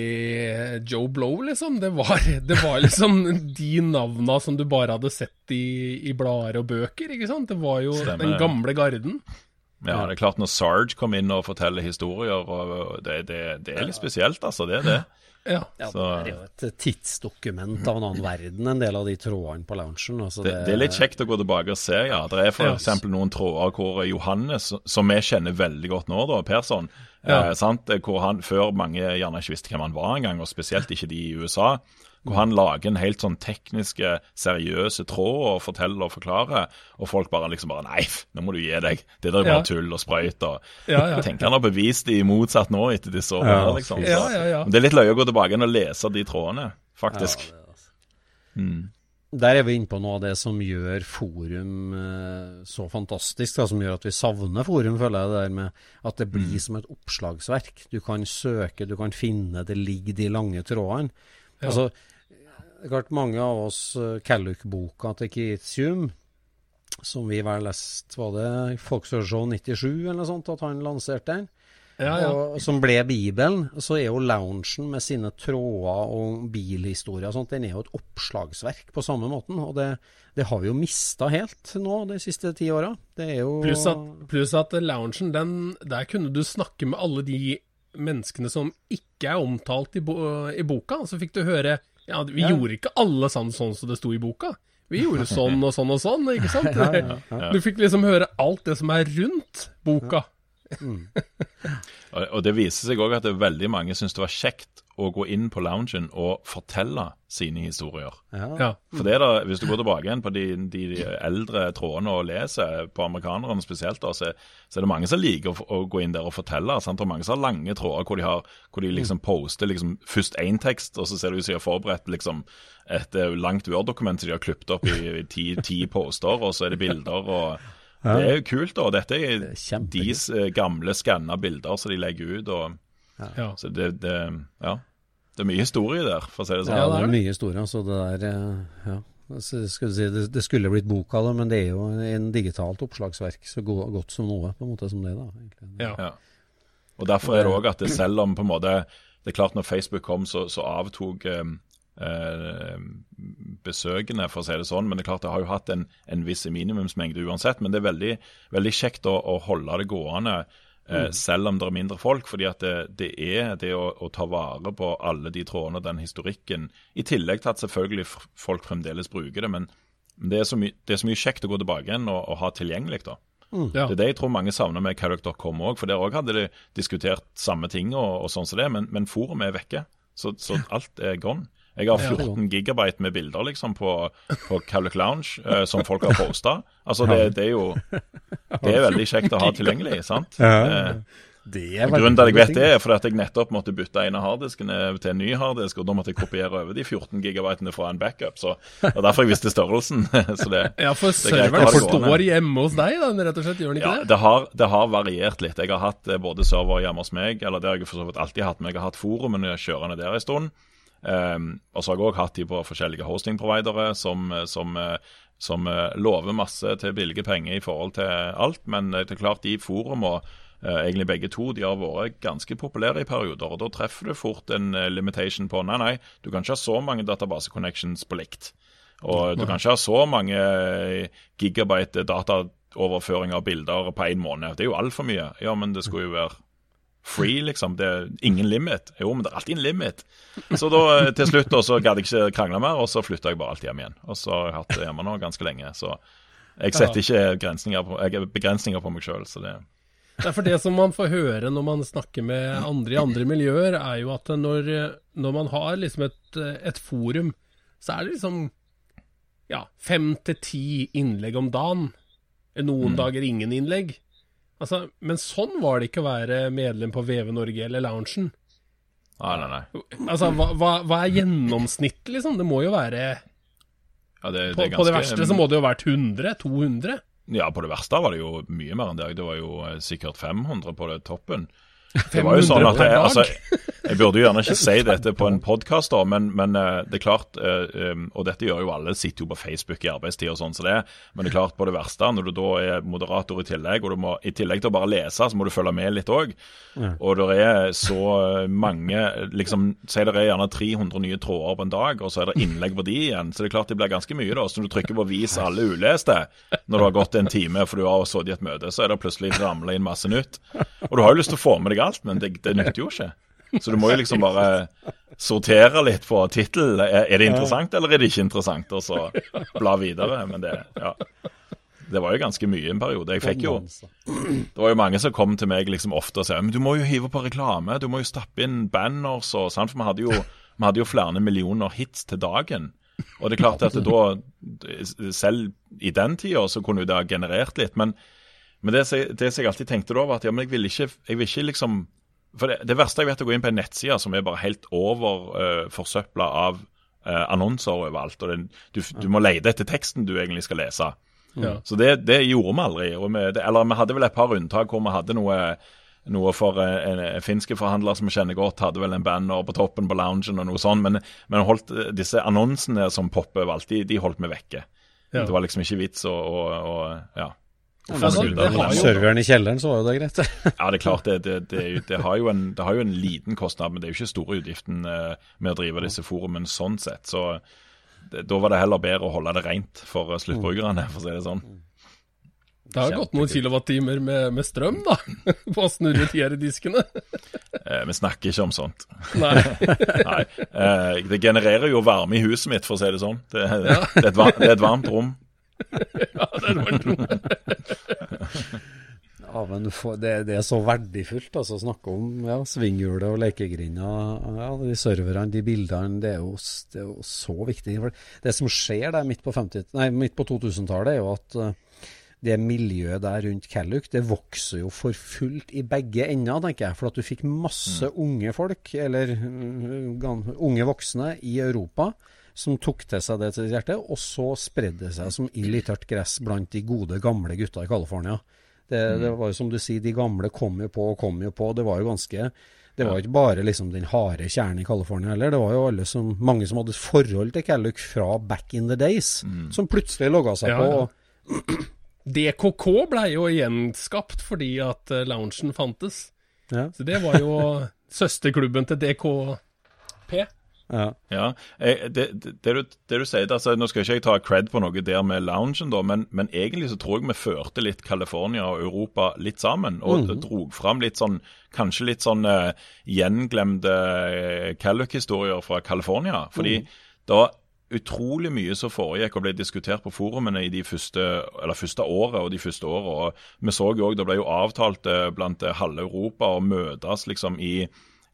Joe Blow, liksom. Det var, [laughs] det var liksom de navna som du bare hadde sett i, i blader og bøker, ikke sant? Det var jo Stemmer den gamle garden. Ja, det er klart når Sarge kom inn og forteller historier, og det, det, det er litt spesielt, altså. Det er det. Ja. Ja, Så- det er jo et tidsdokument av en annen verden, en del av de trådene på loungen. Altså Det, det er litt kjekt å gå tilbake og se, ja. Det er Ja. f.eks. noen tråder hvor Johannes, som vi kjenner veldig godt nå, da, Persson, Ja. eh, sant? hvor han før mange gjerne ikke visste hvem han var engang, og spesielt ikke de i USA, hvor han lager en helt sånn tekniske, seriøse tråd og forteller og forklarer, og folk bare liksom bare Nei, nå må du gi deg. Det der er bare Ja. tull og sprøyt. Og Ja, ja. Jeg [laughs] tenker han har bevist det i motsatt nå etter disse årene. Ja, liksom. Så- ja, ja. Det er litt løye å gå tilbake igjen og lese de trådene, faktisk. Der er vi inne på noe av det som gjør forum eh, så fantastisk, da, som gjør at vi savner forum, føler jeg. Det der med at det blir som et oppslagsverk. Du kan søke, du kan finne, det ligger de lange trådene. Altså, det er klart mange av oss uh, Calluck-boka til Keith Hume, som vi vel leste, var det Folkshow 97 eller noe sånt, at han lanserte den? Ja, ja. Og, som ble Bibelen, så er jo loungen med sine tråder og bilhistorier og sånt, den er jo et oppslagsverk på samme måten. Og det, det har vi jo mista helt nå de siste ti åra. Pluss at, plus at loungen, den, der kunne du snakke med alle de menneskene som ikke er omtalt i, bo, i boka. Så fikk du høre Ja, vi Ja. gjorde ikke alle sammen sånn som det sto i boka. Vi gjorde [laughs] sånn og sånn og sånn, ikke sant? Ja, ja, ja. [laughs] Du fikk liksom høre alt det som er rundt boka. [laughs] Og, og det viser seg òg at det er veldig mange syns det var kjekt å gå inn på loungen og fortelle sine historier. Ja. For det da, Hvis du går tilbake igjen på de, de eldre trådene og leser, på amerikanerne spesielt, da, så, så er det mange som liker å, å gå inn der og fortelle. Sant? Og mange som har lange tråder hvor de, har, hvor de liksom poster liksom først én tekst, og så ser det ut som de har forberedt liksom et eh, langt Word-dokument som de har klippet opp i, i ti, ti poster, og så er det bilder. og Det er jo kult, da. Dette er, Det er kjempegøy. deres eh, gamle skanna bilder som de legger ut. og Ja. så det, det, ja. Det er mye historie der, for å si det sånn. Ja, det er mye historie. Altså det der, eh, ja. Altså, skulle si, det, det skulle blitt bok av det, men det er jo en digitalt oppslagsverk så go godt som noe, på en måte som det. da. egentlig. Ja. Ja. Og Derfor er det òg at det selv om på en måte Det er klart når Facebook kom, så, så avtok eh, eh, besøkende, for å si det sånn. Men det er klart det har jo hatt en, en viss minimumsmengde uansett. Men det er veldig, veldig kjekt å, å holde det gående. Eh, selv om det er mindre folk, fordi at det, det er det å, å ta vare på alle de trådene og den historikken, i tillegg til at selvfølgelig folk fremdeles bruker det. Men det er så, my det er så mye kjekt å gå tilbake igjen og, og ha tilgjengelig. da. Ja. Det er det jeg tror mange savner med Character.com òg, for der òg hadde de diskutert samme ting og, og sånn som det, men, men forumet er vekke. Så, så alt er gone. Jeg har 14 gigabyte med bilder liksom på, på Calic Lounge eh, som folk har posta. Altså, det, det er jo Det er veldig kjekt å ha tilgjengelig, sant? Eh, Det er Grunnen til at jeg vet det, er fordi at jeg nettopp måtte bytte en av harddiskene til en ny harddisk, og da måtte jeg kopiere over de 14 gigabytene fra en backup. Så det er derfor jeg visste størrelsen. [laughs] så det, Ja, for er serveren står hjemme hos deg, da, rett og slett, gjør den ikke Ja, det? det har, det har variert litt. Jeg har hatt eh, både server hjemme hos meg, eller det har jeg for så vidt alltid hatt, men jeg har hatt forumene kjørende der en stund. Um, og så har jeg òg hatt de på forskjellige hosting-providere som, som, som eh, lover masse til billige penger i forhold til alt. Men eh, det er klart, de forumene, uh, egentlig begge to, de har vært ganske populære i perioder. Og da treffer du fort en eh, limitation på nei, nei, du kan ikke ha så mange database-connections på likt. Og du kan ikke ha så mange gigabyte dataoverføring av bilder på én måned. Det er jo altfor mye. Ja, men det skulle jo være free, liksom. Det er ingen limit. Jo, men det er alltid en limit. Så da eh, til slutt da, så gadd jeg ikke krangle mer, og så flytta jeg bare alt hjem igjen. Og så har jeg hatt det hjemme nå ganske lenge. Så jeg setter ikke på, jeg, begrensninger på meg sjøl, så det er for det som man får høre når man snakker med andre i andre miljøer, er jo at når, når man har liksom et, et forum, så er det liksom ja, fem til ti innlegg om dagen. Noen dager ingen innlegg. Altså, men sånn var det ikke å være medlem på VV Norge eller Loungen. Nei, nei, nei. Altså, hva, hva, hva er gjennomsnittet, liksom? Det må jo være Ja, det, På, det er på det verste så må det jo ha vært 100? 200? Ja, på det verste var det jo mye mer enn det. Det var jo eh, sikkert 500 på det toppen. Det var jo sånn at jeg, altså, jeg burde jo gjerne ikke si dette på en podkast, men, men eh, det er klart eh, um, Og dette gjør jo alle, sitter jo på Facebook i arbeidstid og sånn som så det. Men det er klart, på det verste, når du da er moderator i tillegg, og du må i tillegg til å bare lese, så må du følge med litt òg. Og det er så eh, mange liksom, Si det er gjerne 300 nye tråder på en dag, og så er det innlegg på de igjen. Så det er klart det blir ganske mye, da. Så når du trykker på 'vis alle uleste', når du har gått en time for du har sittet i et møte, så er det plutselig ramla inn masse nytt. Og du har jo lyst til å få med deg alt, men det, det nytter jo ikke. Så du må jo liksom bare sortere litt på tittel. Er, det interessant, eller er det ikke interessant? Og så bla videre. Men det, ja. Det var jo ganske mye en periode. Jeg fikk jo Det var jo mange som kom til meg liksom ofte og sa men du må jo hive på reklame, du må jo stappe inn banners og sånn. For vi hadde jo, vi hadde jo flere millioner hits til dagen. Og det er klart at da, selv i den tida, så kunne det ha generert litt. Men, men det, det som jeg alltid tenkte da, var at ja, men jeg vil ikke, jeg vil ikke liksom For det, det verste jeg vet, er å gå inn på en nettside som er bare helt over uh, forsøpla av uh, annonser overalt. og den, du, du må lete etter teksten du egentlig skal lese. Ja. Så det, det gjorde vi aldri. Og vi, det, eller vi hadde vel et par unntak hvor vi hadde noe, noe for eh, en, en finske forhandler som vi kjenner godt, hadde vel en banner på toppen på loungen og noe sånt. Men, men holdt eh, disse annonsene som popper overalt, de, de holdt vi vekke. Ja. Det var liksom ikke vits å, å, å ja. Altså, jo- Serveren i kjelleren, så var jo det greit. Ja, det er klart det. Det, det, jo- det, har jo en, det har jo en liten kostnad, men det er jo ikke store utgiften eh, med å drive disse forumene sånn sett. Så det, da var det heller bedre å holde det rent for eh, sluttbrukerne, for å si det sånn. Det har gått noen kilowattimer med, med strøm, da, [laughs] på å snurre de her diskene. Eh, vi snakker ikke om sånt. Nei. [laughs] Nei. Eh, det genererer jo varme i huset mitt, for å si det sånn. Det, det, er, et, det er et varmt rom. [laughs] Ja, det det. [laughs] Ja, men det, det, er så verdifullt. altså Snakke om ja, svinghjulet og lekegrinda. Ja, de serverne, de bildene. Det er, jo, det er jo, så viktig. Det som skjer der midt på, på 2000-tallet, er jo at uh, det miljøet der rundt Calluck, det vokser jo for fullt i begge ender, tenker jeg. For at du fikk masse mm. unge folk, eller um, unge voksne, i Europa som tok til seg det til hjertet, og så spredde det seg som ild i tørt gress blant de gode, gamle gutta i California. Det, mm. det, var jo som du sier, de gamle kom jo på og kom jo på. Det var jo ganske Det var jo ikke bare liksom den harde kjernen i California heller. Det var jo alle som, mange som hadde forhold til Calluck fra back in the days, mm. som plutselig logga seg ja, på. Ja. DKK ble jo gjenskapt fordi at uh, loungen fantes. Ja. Så det var jo søsterklubben til DKP. Ja. ja jeg, det, det, det, du, det, du, sier altså, Nå skal ikke jeg ta cred på noe der med loungen, da, men, men, egentlig så tror jeg vi førte litt California og Europa litt sammen. Og mm. drog fram litt sånn kanskje litt sånn uh, gjenglemte uh, Calluck-historier fra California. Fordi mm. det var utrolig mye som foregikk og ble diskutert på forumene i de første, eller første året og de første åra. Vi så jo òg det ble jo avtalt uh, blant halve Europa å møtes liksom i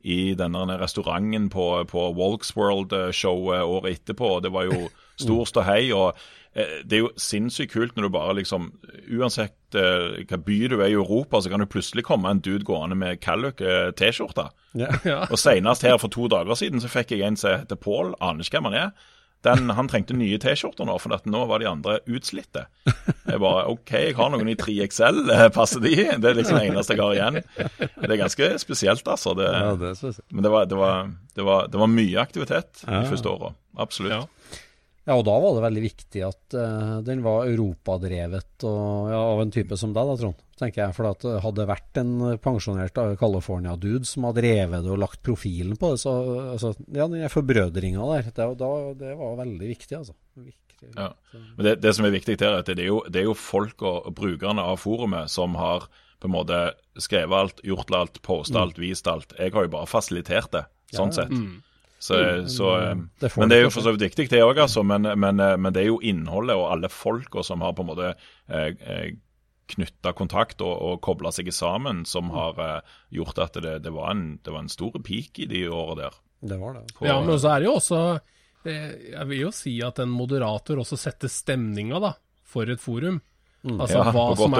i denne restauranten på, på Walksworld-showet året etterpå. Det var jo [laughs] stor ståhei. og eh, det er jo sinnssykt kult når du bare liksom Uansett eh, hva by du er i Europa, så kan du plutselig komme en dude gående med Calluck eh, T-skjorte. Ja. Og senest her for to dager siden så fikk jeg en som heter Paul, aner ikke hvem han er. Den, han trengte nye T-skjorter nå, for nå var de andre utslitte. Jeg bare OK, jeg har noen i 3XL, eh, passer de? Det er liksom det eneste jeg har igjen. Det er ganske spesielt, altså. Det, ja, det men det var, det, var, det, var, det var, mye aktivitet de første åra. Absolutt. Ja. Ja, og da var det veldig viktig at uh, den var europadrevet og, ja, av en type som deg, da, Trond. tenker jeg. For at det vært en pensjonert uh, California-dude som hadde drevet det og lagt profilen på det, så altså, ja, den forbrødringa der, det, da, det, var veldig viktig, altså. Viktig, ja. Men det, det, som er viktig her, er at det er jo, det er jo folk og, brukerne av forumet som har på en måte skrevet alt, gjort alt, posta alt, mm. vist alt. Jeg har jo bare fasilitert det, sånn sett. Mm. Så, mm, så, det men det er jo for så vidt viktig, det òg, altså. Men, men, eh, men, det er jo innholdet og alle folka som har på en måte eh, eh knytta kontakt og, og kobla seg sammen, som har eh, gjort at det, det, var en, det, var en, stor peak i de åra der. Det var det. På, ja, men så er det jo også eh, Jeg vil jo si at en moderator også setter stemninga da, for et forum. Mm. Altså ja, hva, som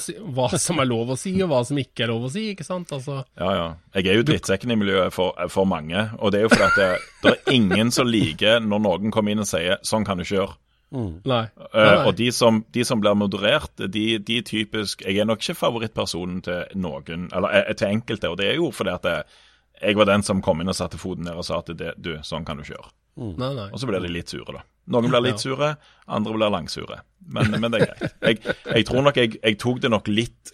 si, hva, som er lov å si, og hva som ikke er lov å si. ikke sant? Altså, ja, ja. Jeg er jo drittsekken i miljøet for, for, mange. Og det er jo fordi at det, det, er ingen som liker når noen kommer inn og sier 'sånn kan du ikke gjøre'. Mm. Nei. Nei, nei, Uh, Og de som, de som, blir moderert, de, de, typisk Jeg er nok ikke favorittpersonen til noen, eller eh, til enkelte. Og det er jo fordi at det, jeg var den som kom inn og satte foten ned og sa at det, du, sånn kan du ikke gjøre. Mm. Nei, nei. Og så blir de litt sure, da. Noen blir litt sure, andre blir langsure. Men, men det er greit. Jeg, jeg tror nok jeg, jeg, tok det nok litt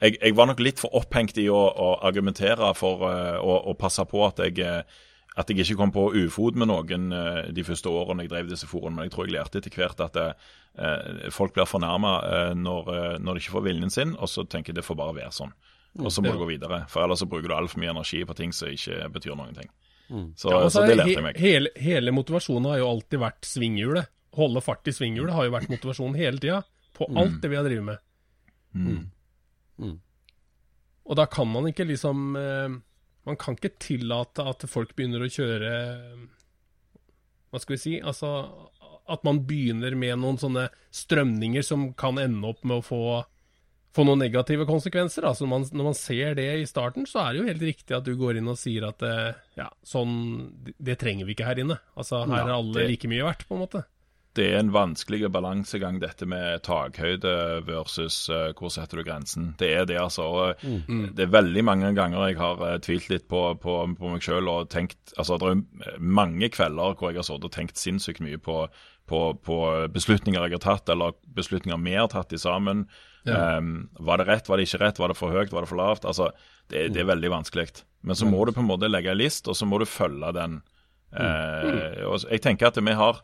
Jeg, jeg var nok litt for opphengt i å, å argumentere for uh, å, passe på at jeg, eh, at jeg ikke kom på ufot med noen uh, de første årene jeg drev disse forumene. Men jeg tror jeg lærte etter hvert at det, folk blir fornærma når, når, de ikke får viljen sin, og så tenker jeg det får bare være sånn. Og så må du gå videre. For ellers så bruker du altfor mye energi på ting som ikke betyr noen ting. Mm. Så, ja, så, det lærte jeg meg. Hele, hele, motivasjonen har jo alltid vært svinghjulet. Holde fart i svinghjulet har jo vært motivasjonen hele tida. På mm. alt det vi har drevet med. Mm. mm. Og da kan man ikke liksom eh, Man kan ikke tillate at folk begynner å kjøre Hva skal vi si? Altså at man begynner med noen sånne strømninger som kan ende opp med å få få noen negative konsekvenser. Altså når man, når man, ser det i starten, så er det jo helt riktig at du går inn og sier at eh, ja, sånn Det trenger vi ikke her inne. Altså her er alle like mye verdt, på en måte. Det er en vanskelig balansegang, dette med takhøyde versus uh, hvor setter du grensen. Det er det, altså. Og, mm. Det er veldig mange ganger jeg har uh, tvilt litt på, på, på meg sjøl og tenkt Altså, det er mange kvelder hvor jeg har sittet og tenkt sinnssykt mye på, på, beslutninger jeg har tatt, eller beslutninger vi har tatt i sammen. Ja. Um, var det rett, var det ikke rett, var det for høyt, var det for lavt? Altså, det, det er mm. veldig vanskelig. Men så må du på en måte legge en list, og så må du følge den. Uh, og jeg tenker at vi har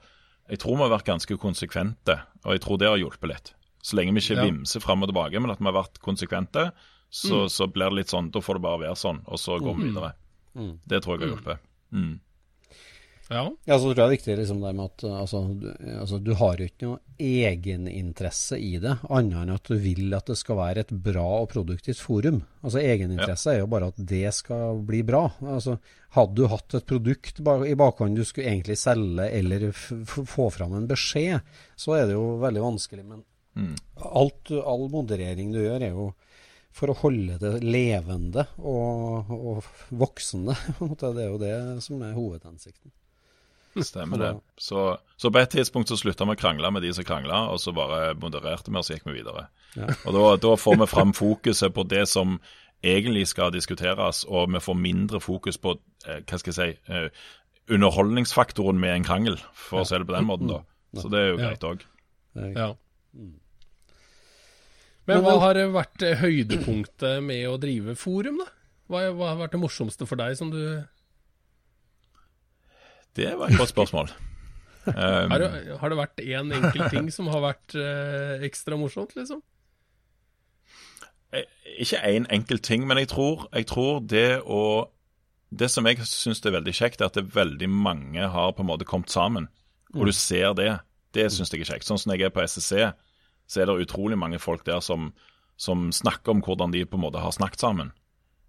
Jeg tror vi har vært ganske konsekvente, og jeg tror det har hjulpet litt. Så lenge vi ikke ja. vimser fram og tilbake, men at vi har vært konsekvente, så, mm. så, blir det litt sånn Da får det bare være sånn, og så går vi mm. videre. Mm. Det tror jeg har hjulpet. Mm. Ja. Ja, så tror jeg det er viktig liksom det med at altså, du, altså, du har jo ikke noe egeninteresse i det, annet enn at du vil at det skal være et bra og produktivt forum. Altså Egeninteresse er jo bare at det skal bli bra. Altså, hadde du hatt et produkt i bakhånd du skulle egentlig selge eller få fram en beskjed, så er det jo veldig vanskelig. Men mm. alt, all moderering du gjør, er jo for å holde det levende og, og voksende. [laughs] Det er jo det som er hovedhensikten. Stemmer det. Så, så, på et tidspunkt så slutta vi å krangle med de som krangla, og så bare modererte vi og så gikk vi videre. Ja. Og da, da, får vi fram fokuset på det som egentlig skal diskuteres, og vi får mindre fokus på eh, hva skal jeg si, eh, underholdningsfaktoren med en krangel, for ja. å si det på den måten. da. Så det er jo greit òg. Ja. Men hva har vært høydepunktet med å drive forum, da? Hva har vært det morsomste for deg som du det var et godt spørsmål. [laughs] Um, har, det, har, det, vært én en enkel ting som har vært uh, ekstra morsomt, liksom? Eh, ikke én en enkelt ting, men jeg tror, jeg tror, det å Det som jeg syns er veldig kjekt, er at det veldig mange har på en måte kommet sammen. Og du mm. ser det. Det syns jeg er kjekt. Sånn som jeg er på SSC, så er det utrolig mange folk der som, som snakker om hvordan de på en måte har snakket sammen.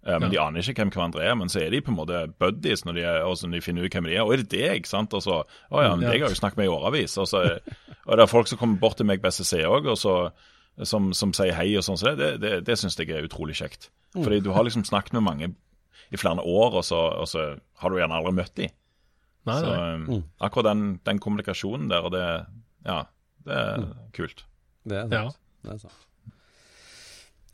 Uh, men ja. de aner ikke hvem hverandre er. Men så er de på en måte buddies når de, er, og når de finner ut hvem de er. Og er det deg? sant? Og så, å ja, men deg har jo snakket med i årevis. Og, så, og det er folk som kommer bort til meg på SSC òg, som, som, sier hei og sånn. Så det, det, det, det syns jeg er utrolig kjekt. Mm. Fordi du har liksom snakket med mange i flere år, og så, og så har du gjerne aldri møtt dem. Nei, så nei. Um, akkurat den, den, kommunikasjonen der, og det, ja, det er mm. kult. Det er sant. Ja. Det er sant.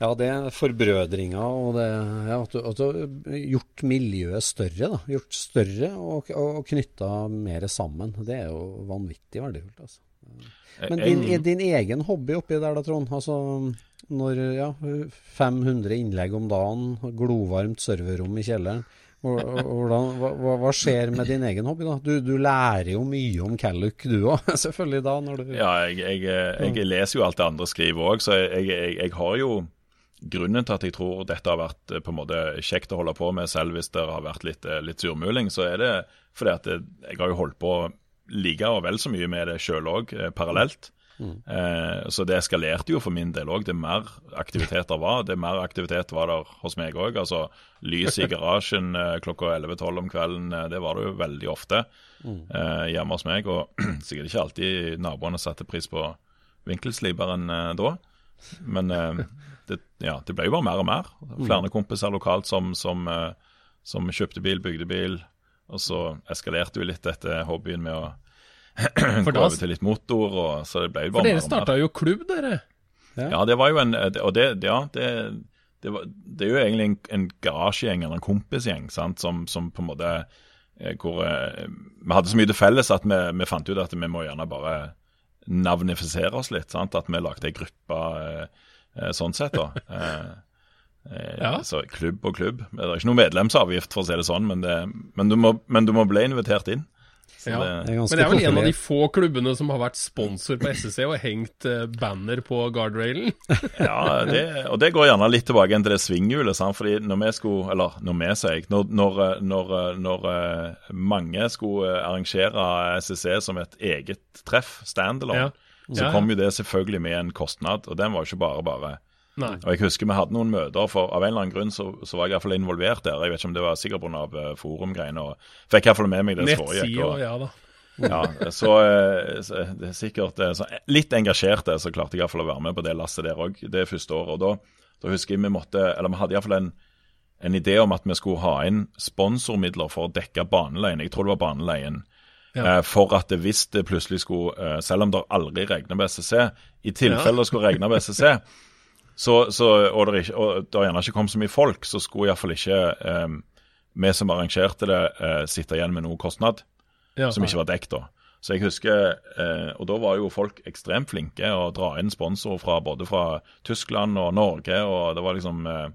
Ja, det er forbrødringa og det ja, at, du, har gjort miljøet større. da, Gjort større og, og knytta mer sammen. Det er jo vanvittig verdifullt. altså. Men din, din, egen hobby oppi der da, Trond? Altså når ja, 500 innlegg om dagen, glovarmt serverrom i kjelleren. Hvordan, hva, hva, skjer med din egen hobby? da? Du, du lærer jo mye om Calluc du òg, [laughs] selvfølgelig da. når du... Ja, jeg, jeg, jeg, leser jo alt det andre skriver òg, så jeg, jeg, har jo grunnen til at jeg tror dette har vært eh, på en måte kjekt å holde på med, selv hvis det har vært litt, eh, litt surmuling, så er det fordi at jeg har jo holdt på like og vel så mye med det sjøl òg, eh, parallelt. Mm. Eh, så det eskalerte jo for min del òg. Det mer aktiviteter var, det mer aktivitet var der hos meg òg. Altså lys i garasjen eh, klokka 11-12 om kvelden, eh, det var det jo veldig ofte mm. hjemme hos meg. Og [clears throat] sikkert ikke alltid naboene satte pris på vinkelsliperen da. Men det, ja, det ble jo bare mer og mer. Flere kompiser lokalt som, som, eh, som kjøpte bil, bygde bil. Og så eskalerte jo litt dette hobbyen med å [clears throat] gå over til litt motor. Og, så det ble jo bare mer og mer. For dere starta jo klubb, dere? Ja. ja. det var jo en Og det, ja, det, det, var, det er jo egentlig en, en garasjegjeng eller en kompisgjeng sant, som, som på en måte eh, hvor eh, Vi hadde så mye til felles at vi, vi, fant ut at vi må gjerne bare navnifisere oss litt. Sant? At vi lagde ei gruppe sånn sett, da. [laughs] Eh, eh, ja. Så klubb og klubb. Det er ikke noe medlemsavgift, for å si det sånn, men, det, men, du, må, men du må bli invitert inn. Ja. Det, men det er vel en av de få klubbene som har vært sponsor på SSC og hengt banner på guardrailen? [laughs] ja, det, og det går gjerne litt tilbake til det svinghjulet. fordi når vi skulle, eller når vi sier når, når, når, når, mange skulle arrangere SSC som et eget treff, standalone, ja. Så kom jo det selvfølgelig med en kostnad, og den var jo ikke bare bare. Nei. Og Jeg husker vi hadde noen møter, for av en eller annen grunn så, så var jeg i hvert fall involvert der. Jeg vet ikke om det var sikkert pga. Uh, eh, forumgreiene. Fikk iallfall med meg det som foregikk. Og, ja da. ja, så, uh, så, det er sikkert så, Litt engasjert, så klarte jeg iallfall å være med på det lasset der òg det første året. og da, da, husker jeg vi måtte, eller vi hadde iallfall en, en idé om at vi skulle ha inn sponsormidler for å dekke baneleien. Jeg tror det var baneleien ja. Eh, for at det, hvis det plutselig skulle, eh, selv om det aldri regner med SSC, i tilfelle det skulle regne med SSC, [laughs] så, så, og, det ikke, og det gjerne ikke kom så mye folk, så skulle iallfall ikke um, vi som arrangerte det, uh, sitte igjen med noe kostnad ja. som ikke var dekket. da. Så jeg husker, uh, Og da var jo folk ekstremt flinke å dra inn sponsorer fra både fra Tyskland og Norge. og det var liksom uh,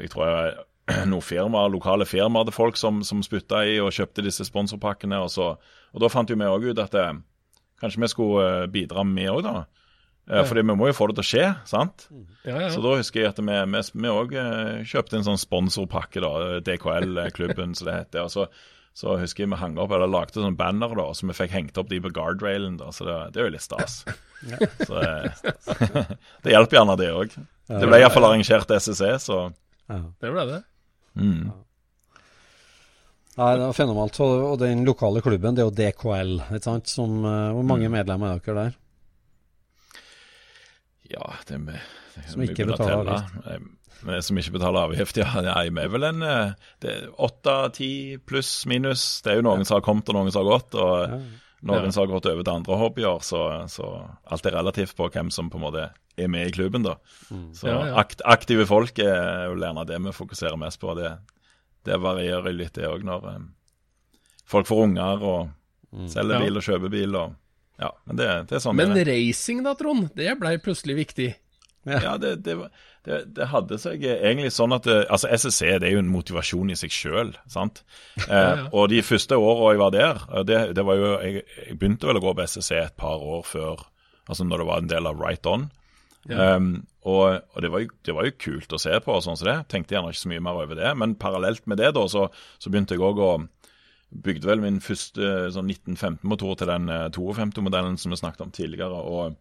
Jeg tror jeg [clears throat] noen firmaer, lokale firmaer til folk som, som spytta i og kjøpte disse sponsorpakkene. Og, så, og da fant jo vi òg ut at det, eh, kanskje vi skulle eh, bidra, vi òg, da. Eh, ja. Fordi vi må jo få det til å skje, sant? Ja, ja. Så da husker jeg at vi òg kjøpte en sånn sponsorpakke, da. DKL-klubben, som det heter. Og så, Så husker jeg vi hang opp, eller lagde sånn banner, da, så vi fikk hengt opp de på guardrailen. da, Så det, det er jo litt stas. [laughs] Så det, [laughs] det hjelper gjerne, det òg. Det ble iallfall arrangert SSE, så Det ble det. Mm. Nei, det var fenomenalt. Og, den lokale klubben, det er jo DKL, ikke sant? Som, eh, hvor mange medlemmer er dere der? Ja, det er med, det er Som ikke betaler avgift? Eh, Som ikke betaler avgift, ja. [laughs] Nei, vi er vel en eh, det er åtte, ti pluss minus. Det er jo noen som har kommet og noen som har gått. Og noen Ja. som har gått over til andre hobbyer. Så, så alt er relativt på hvem som på en måte er med i klubben, da. Så Ja, ja. Akt, aktive folk er jo gjerne det vi fokuserer mest på. Det, det varierer litt, det òg, når um, folk får unger og selger Ja. bil og kjøper bil. Og, ja, men det, det er sånn Men det racing da, Trond, det blei plutselig viktig. Ja, det, det, det, hadde seg egentlig sånn at det, Altså, SSC det er jo en motivasjon i seg sjøl, sant. [laughs] Eh, og de første åra jeg var der, eh, det, det var jo jeg, jeg begynte vel å gå på SSC et par år før, altså når det var en del av Right On. Um, og og det, var jo, det var jo kult å se på, og sånn som det. Tenkte gjerne ikke så mye mer over det. Men parallelt med det da, så, så begynte jeg òg å Bygde vel min første sånn 1915-motor til den eh, 52-modellen som vi snakket om tidligere. og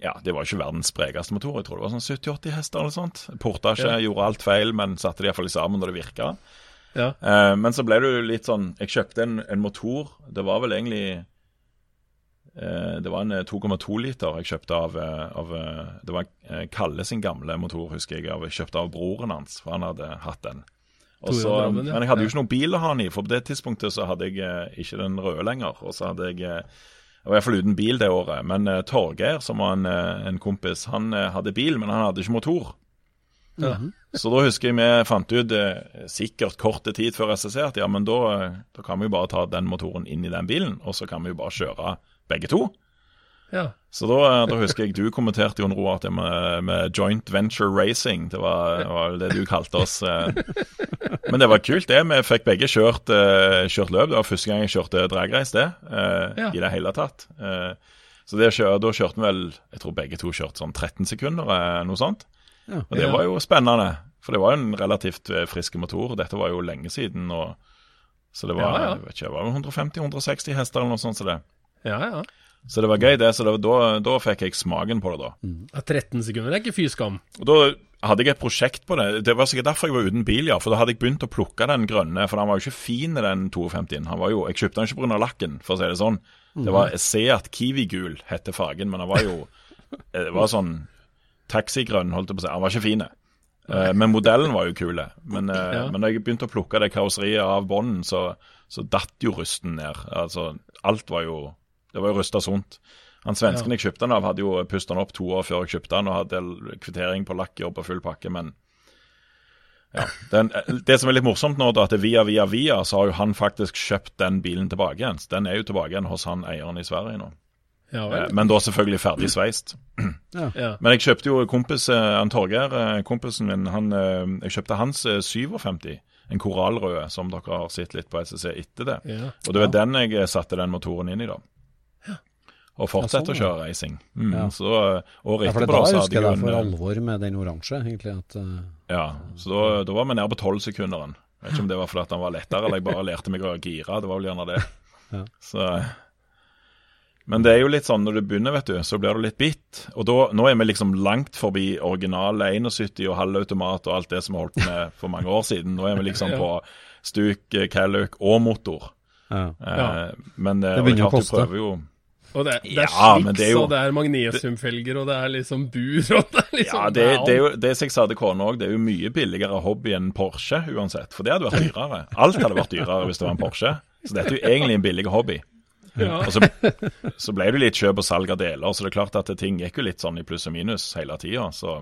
ja, det var ikke verdens sprekeste motor. Jeg tror det var sånn 70-80 hester eller sånt. Porta ikke, Ja. gjorde alt feil, men satte de iallfall sammen når det virka. Ja. Uh, men så ble det jo litt sånn Jeg kjøpte en, en motor. Det var vel egentlig eh, Det var en eh, 2,2 liter jeg kjøpte av, eh, av eh, Det var eh, Kalle sin gamle motor, husker jeg. Av, jeg kjøpte av broren hans, for han hadde hatt den. Også, Drammen, ja. men jeg hadde jo ikke noen bil å ha den i, for på det tidspunktet så hadde jeg eh, ikke den røde lenger. Og så hadde jeg eh, jeg var iallfall uten bil det året. Men uh, Torgeir, som var en, eh, en kompis, han eh, hadde bil, men han hadde ikke motor. Ja. Så da husker jeg vi fant ut eh, sikkert korte tid før SSC at ja, men da, eh, da kan vi jo bare ta den motoren inn i den bilen, og så kan vi jo bare kjøre begge to. ja. Så da, eh, da husker jeg du kommenterte, Jon Roar, det med, med joint venture racing. Det var, det var det du kalte oss. eh. Men det var kult, det. Vi fikk begge kjørt, eh, kjørt løp. Det var første gang jeg kjørte dragreis, det. eh, Ja. I det hele tatt. Eh, Så det da kjørte vi vel Jeg tror begge to kjørte sånn 13 sekunder, noe sånt. Ja. Og det var jo spennende. For det var jo en relativt frisk motor. Dette var jo lenge siden. Og, så det var, Ja, ja. Jeg vet ikke, det var 150-160 hester eller noe sånt. Så det, ja, ja. så det var gøy, det. Så det, var- da, da fikk jeg smaken på det, da. Ja, 13 sekunder er ikke fy skam. Og Da hadde jeg et prosjekt på det. Det var sikkert derfor jeg var uten bil, ja. For da hadde jeg begynt å plukke den grønne, for den var jo ikke fin, den 52-en. Han var jo, Jeg kjøpte den ikke pga. lakken, for å si det sånn. Det var Seat Kiwi-gul, hette fargen, men han var jo [laughs] Det var sånn taxigrønn, holdt jeg på å si. Han var ikke fin. Eh, Men modellen var jo kul. Men, eh, Ja. men da jeg begynte å plukke det karosseriet av bånden, så, så datt jo rusten ned. Altså, alt var jo Det var jo rusta sunt. Han svensken jeg kjøpte den av, hadde jo pustet den opp to år før jeg kjøpte den, og hadde kvittering på lakkjobb og full pakke, men ja, den, Det som er litt morsomt nå, da, at via, via, via, så har jo han faktisk kjøpt den bilen tilbake igjen. Den er jo tilbake igjen hos han eieren i Sverige nå. Ja Eh, vel. Men da selvfølgelig ferdig sveist. [clears throat] Ja. Men jeg kjøpte jo kompis, eh, han Torgeir, eh, kompisen min, han, jeg kjøpte hans eh, 57. En korallrød, som dere har sett litt på SSC etter det. Ja. Og det var den jeg satte den motoren inn i, da. Og fortsette Ja, sånn, å kjøre racing. Mm, Ja. Så året det etterpå da så hadde jeg jo for en, eh, alvor med den oransje, egentlig. At, eh, Ja, så da, da var vi nede på tolvsekunderen. Vet ikke om det var fordi han var lettere, eller jeg bare lærte meg å gire. Det var vel gjerne det. Ja. Så, men det er jo litt sånn når du begynner, vet du, så blir du litt bitt. Og da, nå er vi liksom langt forbi originale 71 og halvautomat og alt det som vi holdt med for mange år siden. Nå er vi liksom [laughs] på stuk, eh, Calluc og motor. ja. Eh. Men det, Det og begynner å koste. jo Og det, det er Ja, det er jo- og det er magnesiumfelger, og det er liksom bur, og det er liksom Ja, det, det er jo det som jeg sa til kona òg, det er jo mye billigere hobby enn Porsche uansett. For det hadde vært dyrere. Alt hadde vært dyrere hvis det var en Porsche. Så dette er jo egentlig en billig hobby. Ja. Og så, så ble det litt kjøp og salg av deler, så det er klart at ting gikk jo litt sånn i pluss og minus hele tida. Så.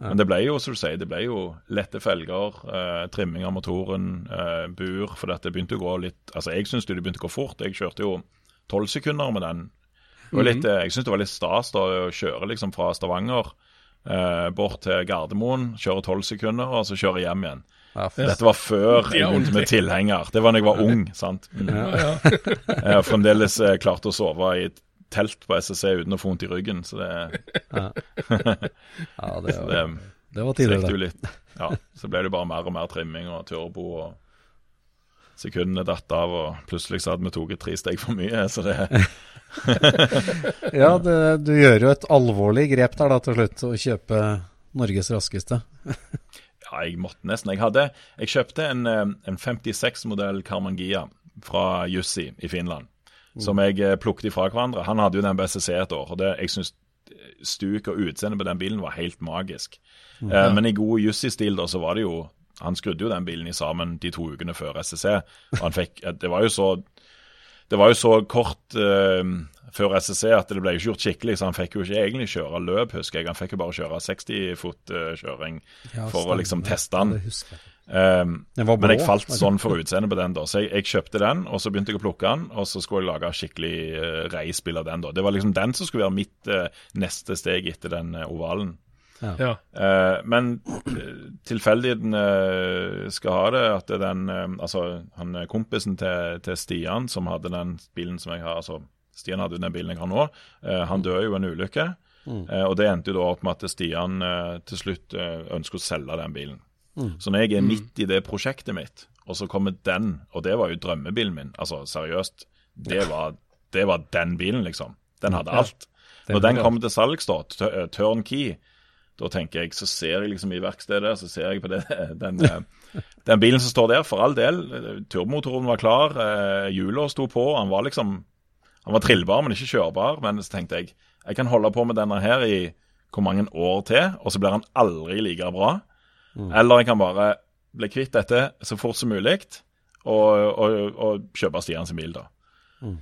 Men det ble jo, som du sier, det ble jo lette felger, eh, trimming av motoren, eh, bur. For dette begynte å gå litt Altså, jeg syns det begynte å gå fort. Jeg kjørte jo tolv sekunder med den. Litt, eh, jeg syns det var litt stas da å kjøre liksom fra Stavanger eh, bort til Gardermoen, kjøre tolv sekunder, og så kjøre hjem igjen. Ja, Dette var før jeg begynte med tilhenger. Det var da jeg var ung. sant? Mm. Jeg har fremdeles eh, klart å sove i telt på SSC uten å få vondt i ryggen, så det, ja, [laughs] det, var, det det var tidligere. Ja, Så ble det bare mer og mer trimming og turbo og sekundene datt av, og plutselig så hadde vi tatt tre steg for mye. Så det [laughs] Ja, det, du gjør jo et alvorlig grep der da til slutt, å kjøpe Norges raskeste. [laughs] Ja, jeg måtte nesten. Jeg, hadde, jeg kjøpte en, eh, en 56-modell Carmangia fra Jussi i Finland, som jeg eh, plukket ifra hverandre. Han hadde jo den BCC et år, og det, jeg syns stuk og utseende på den bilen var helt magisk. Eh, men i god Jussi-stil da, så var det jo Han skrudde jo den bilen i sammen de to ukene før SSC. og han fikk, eh, Det var jo så det var jo så kort eh, før SSC at det ble ikke gjort skikkelig, så han fikk jo ikke egentlig kjøre løp, husker jeg. Han fikk jo bare kjøre 60-fot-kjøring Ja, for å liksom teste den. Jeg. Um, Den var men jeg falt sånn for utseendet på den, da. Så jeg, jeg kjøpte den, og så begynte jeg å plukke den, og så skulle jeg lage skikkelig uh, reispill av den, da. Det var liksom den som skulle være mitt uh, neste steg etter den uh, ovalen. Ja. Eh, men tilfeldighetene eh, skal ha det at det er den eh, Altså, han er kompisen til, til Stian som hadde den bilen som jeg har altså Stian hadde den bilen jeg har nå. Eh, han døde jo i en ulykke. Eh, og det endte jo da opp med at Stian eh, til slutt eh, ønsker å selge den bilen. Så når jeg er midt i det prosjektet mitt, og så kommer den, og det var jo drømmebilen min, altså seriøst, det var, det var den bilen, liksom. Den hadde alt. Når den kommer til salgs, da, eh, turnkey, da tenker jeg, så ser jeg liksom i verkstedet, så ser jeg på det, [laughs] den, eh, den bilen som står der, for all del. Turbomotoren var klar, eh, hjula sto på, han var liksom Han var trillbar, men ikke kjørbar. Men så tenkte jeg, jeg kan holde på med denne her i hvor mange år til, og så blir han aldri like bra. Eller jeg kan bare bli kvitt dette så fort som mulig, og, og, og kjøpe Stians bil, da.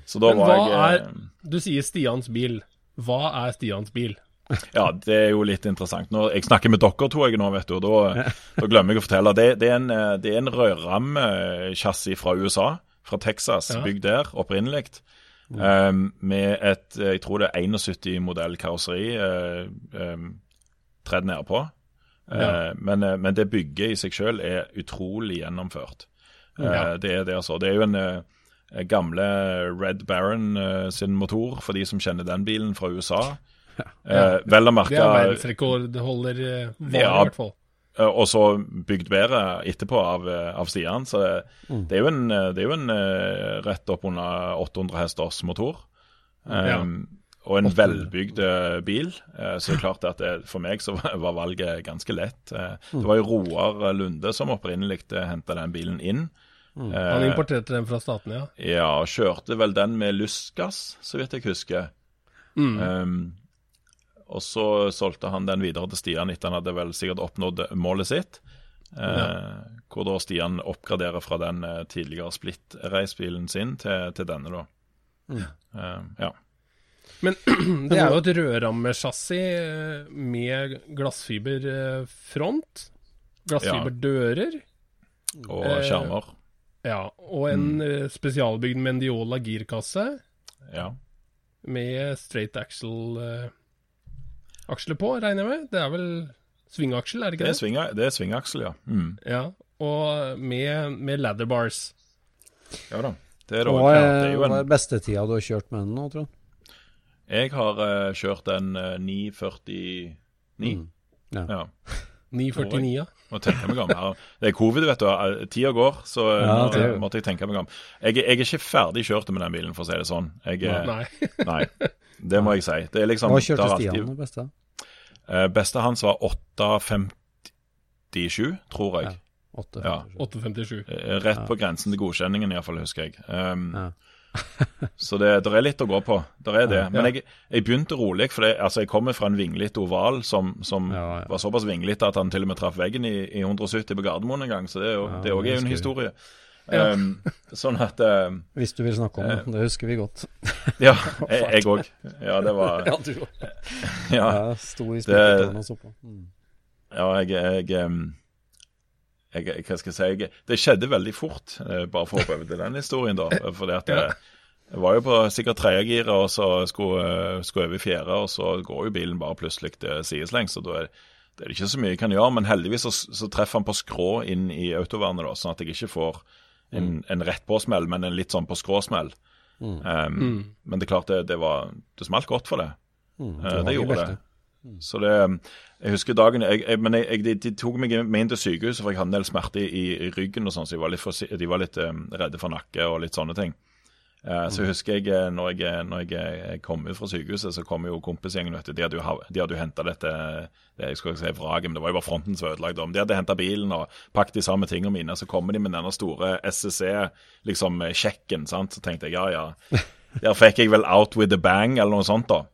Så da Men var hva jeg eh, er Du sier Stians bil. Hva er Stians bil? [laughs] Ja, det er jo litt interessant. Når jeg snakker med dere to jeg nå, vet du, og da, da glemmer jeg å fortelle. Det, det er en, eh, det er en rødrammechassis fra USA, fra Texas, bygd der opprinnelig. Um, med et jeg tror det er 71 modell karosseri uh, um, tredd nedpå. Ja. Uh, men, eh, men det bygget i seg selv er utrolig gjennomført. Eh, Ja. det, er det, altså. det er jo en eh, gamle Red Baron eh, sin motor, for de som kjenner den bilen fra USA. Eh, vel å Det er verdensrekordholder, eh, var Ja. i hvert fall. Eh, Og så bygd bedre etterpå av, eh, av Stian. Så det, det er jo en, det er jo en rett opp under 800 hesters motor. Um, Og en velbygd bil. Så det er [laughs] klart at det, for meg så var valget ganske lett. Eh, Det var jo Roar Lunde som opprinnelig henta den bilen inn. Han Eh, importerte den fra statene, ja. ja, kjørte vel den med lystgass, så vidt jeg husker. Mm. Um, og så solgte han den videre til Stian etter han hadde vel sikkert oppnådd målet sitt. Eh, Hvor da Stian oppgraderer fra den eh, tidligere Split-reisbilen sin til, til denne, da. Eh, ja. [clears throat] Men det er jo et rødrammechassis eh, med glassfiberfront. Glassfiberdører. Og Eh. Ja, og en mm. spesialbygd Mendiola girkasse Ja. med straight axle eh, aksler på, regner jeg med. Det er vel svingaksel, er det Det ikke er, det? svinga, det er svingaksel, ja. Mm. Ja, og med, med ladder bars. Ja da. Det er, Hva er, det er jo hva er en bestetida du har kjørt med den nå, Trond? Jeg har uh, kjørt en uh, 949. Mm. Ja. Ja. 949, ja. Må tenke meg om her. Det er covid, vet du. Eh, Tida går, så eh, Ja, nå det måtte jeg tenke meg om. Jeg, jeg er ikke ferdig kjørt med den bilen, for å si det sånn. Jeg, Nei. nei. Det må jeg si. Det er liksom, Hva det kjørte har Stian det beste? Eh, beste hans var 857, tror jeg. 8, Ja. 857. Eh, Rett på grensen til godkjenningen, iallfall, husker jeg. Um, Ja. [laughs] så det der er litt å gå på. Der er det. Ja. Men jeg, jeg begynte rolig, for det, altså, jeg kommer fra en vinglete oval som, som Ja, ja. var såpass vinglete at han til og med traff veggen i, i 170 på Gardermoen en gang. Så det er jo, Ja, det er en historie. Ja. Um, sånn at eh, Hvis du vil snakke om det. Det husker vi godt. [laughs] Ja, jeg òg. Ja, det var [laughs] Ja, du [laughs] Ja, ja, Sto i spikkertårnet og så på. Mm. ja jeg, jeg, em, jeg Hva skal jeg si? Jeg, det skjedde veldig fort, eh, bare for å hoppe over til den historien, da. Fordi at Ja. eh, jeg var jo på sikkert tredje giret, og så skulle, jeg skulle over i fjerde, og så går jo bilen bare plutselig til sideslengs. og da er det er ikke så mye jeg kan gjøre, men heldigvis så, så treffer han på skrå inn i autovernet, da, sånn at jeg ikke får en, en rett på-smell, men en litt sånn på skrå-smell. Em, Men det er klart, det, det var Det smalt godt for det. Mm. Eh, Du det gjorde det. Så det Jeg husker dagen jeg, jeg, Men jeg, de, de, tok meg med inn til sykehuset, for jeg hadde en del smerte i, i ryggen og sånn, så var for, de var litt um, redde for nakke og litt sånne ting. Uh, så husker jeg eh, når jeg, når jeg kom ut fra sykehuset, så kom jo kompisgjengen. De hadde jo, de hadde jo henta dette det, jeg skal ikke si vraget, men det var jo bare fronten som var ødelagt. De hadde henta bilen og pakket de samme tingene mine. Så kommer de med denne store SSC-sjekken. Liksom? Så tenkte jeg ja, ja. [laughs] Der fikk jeg vel out with a bang, eller noe sånt. da.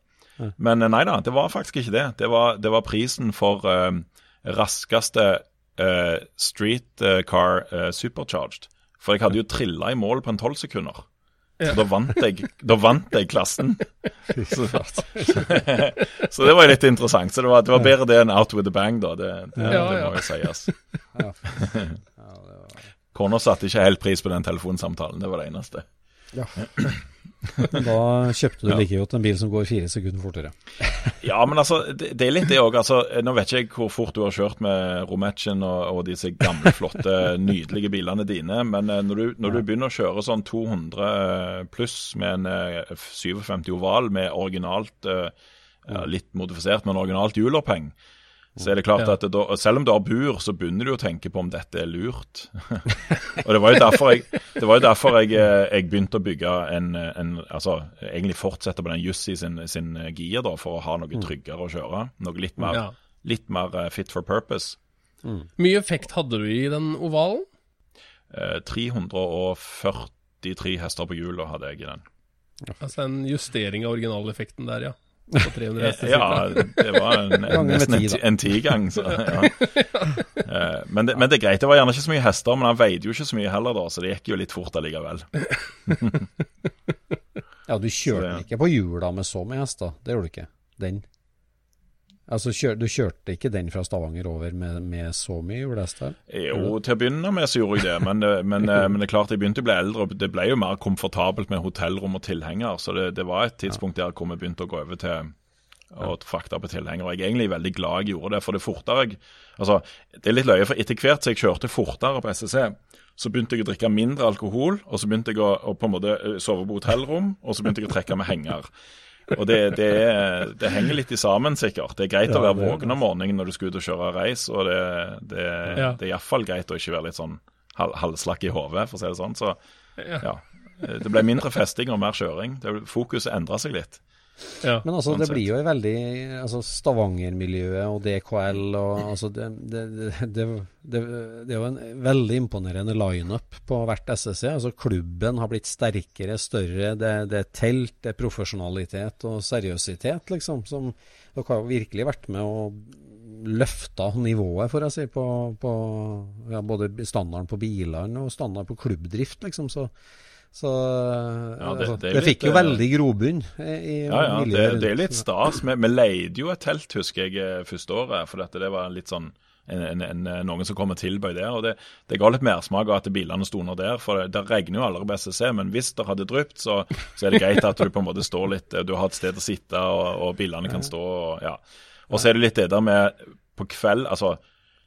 Men eh, nei da, det var faktisk ikke det. Det var, det var prisen for uh, raskeste uh, street car uh, supercharged. For jeg hadde jo trilla i mål på en tolv sekunder. Ja. Da, vant jeg, da vant jeg klassen. [laughs] Så, så, det var litt interessant. Så det var, det var, bedre det enn out with a bang, da. Det, det, ja, det må jo sies. Kona satte ikke helt pris på den telefonsamtalen. Det var det eneste. Ja. [laughs] da kjøpte du like godt en bil som går fire sekunder fortere. [laughs] ja, men altså, det, det er litt det òg. Altså, nå vet ikke jeg hvor fort du har kjørt med Romatchen og, og, disse gamle, flotte, [laughs] nydelige bilene dine, men eh, når du, når du, begynner å kjøre sånn 200 pluss med en 57 eh, oval med originalt, ja, litt modifisert, men originalt hjuloppheng, så er det klart at da, Selv om du har bur, så begynner du å tenke på om dette er lurt. [laughs] og Det var jo derfor jeg, det var jo derfor jeg, eh, jeg begynte å bygge en, en, altså Egentlig fortsette på den Jussi sin, sin gir, da, for å ha noe mm. tryggere å kjøre. Noe litt mer, ja. litt mer eh, fit for purpose. Mm. Mye effekt hadde du i den ovalen? Eh, 343 hester på hjulet hadde jeg i den. Altså en justering av originaleffekten der, ja på 300 hester? Ja, det var en, en, nesten en, en tigang. Så, [laughs] ja. Eh, men, det, men, det, er greit. Det var gjerne ikke så mye hester, men han veide jo ikke så mye heller, da, så det gikk jo litt fort allikevel. [laughs] ja, du kjørte den ikke på hjula med så mye hester, det gjorde du ikke? Den? Altså, kjør, Du kjørte ikke den fra Stavanger over med, med så mye hjulhester? Jo, til å begynne med så gjorde jeg det. Men, men, men, det er klart jeg begynte å bli eldre, og det ble jo mer komfortabelt med hotellrom og tilhenger. Så det, det var et tidspunkt der hvor vi begynte å gå over til å frakte på. Og jeg er egentlig veldig glad jeg gjorde det, for det fortere jeg Altså, det er litt løye, for etter hvert som jeg kjørte fortere på SSC, så begynte jeg å drikke mindre alkohol, og så begynte jeg å, på en måte eh, sove på hotellrom, og så begynte jeg å trekke med henger. Og det, det, det, henger litt i sammen, sikkert. Det er greit ja, å være våken om morgenen når du skal ut og kjøre reis, og det, det, ja. det er iallfall greit å ikke være litt sånn halvslakk i hodet, for å si det sånn. Så ja. Det ble mindre festing og mer kjøring. Fokuset endra seg litt. Ja, Men altså, det blir jo veldig altså Stavanger-miljøet og DKL og altså det, det, det, det, er jo en veldig imponerende lineup på hvert SSC. Altså Klubben har blitt sterkere, større. Det, er telt, det er profesjonalitet og seriøsitet, liksom. Som dere har virkelig vært med og løfta nivået, får jeg si, på, på ja, både standarden på bilene og standarden på klubbdrift, liksom. Så så ja, det, altså, det, det fikk jo veldig grobunn i Ja, ja, det, det, er litt stas. Vi, vi leide jo et telt, husker jeg, eh, første året. For dette, det var litt sånn en, en, en, noen som kom og tilbød der. og Det, det ga litt mersmak av at bilene sto under der. For det, det regner jo aldri på SSC, men hvis det hadde drypt, så, så, er det greit at du på en måte står litt Du har et sted å sitte, og, og bilene kan stå. Og, ja. og så er det litt det der med på kveld altså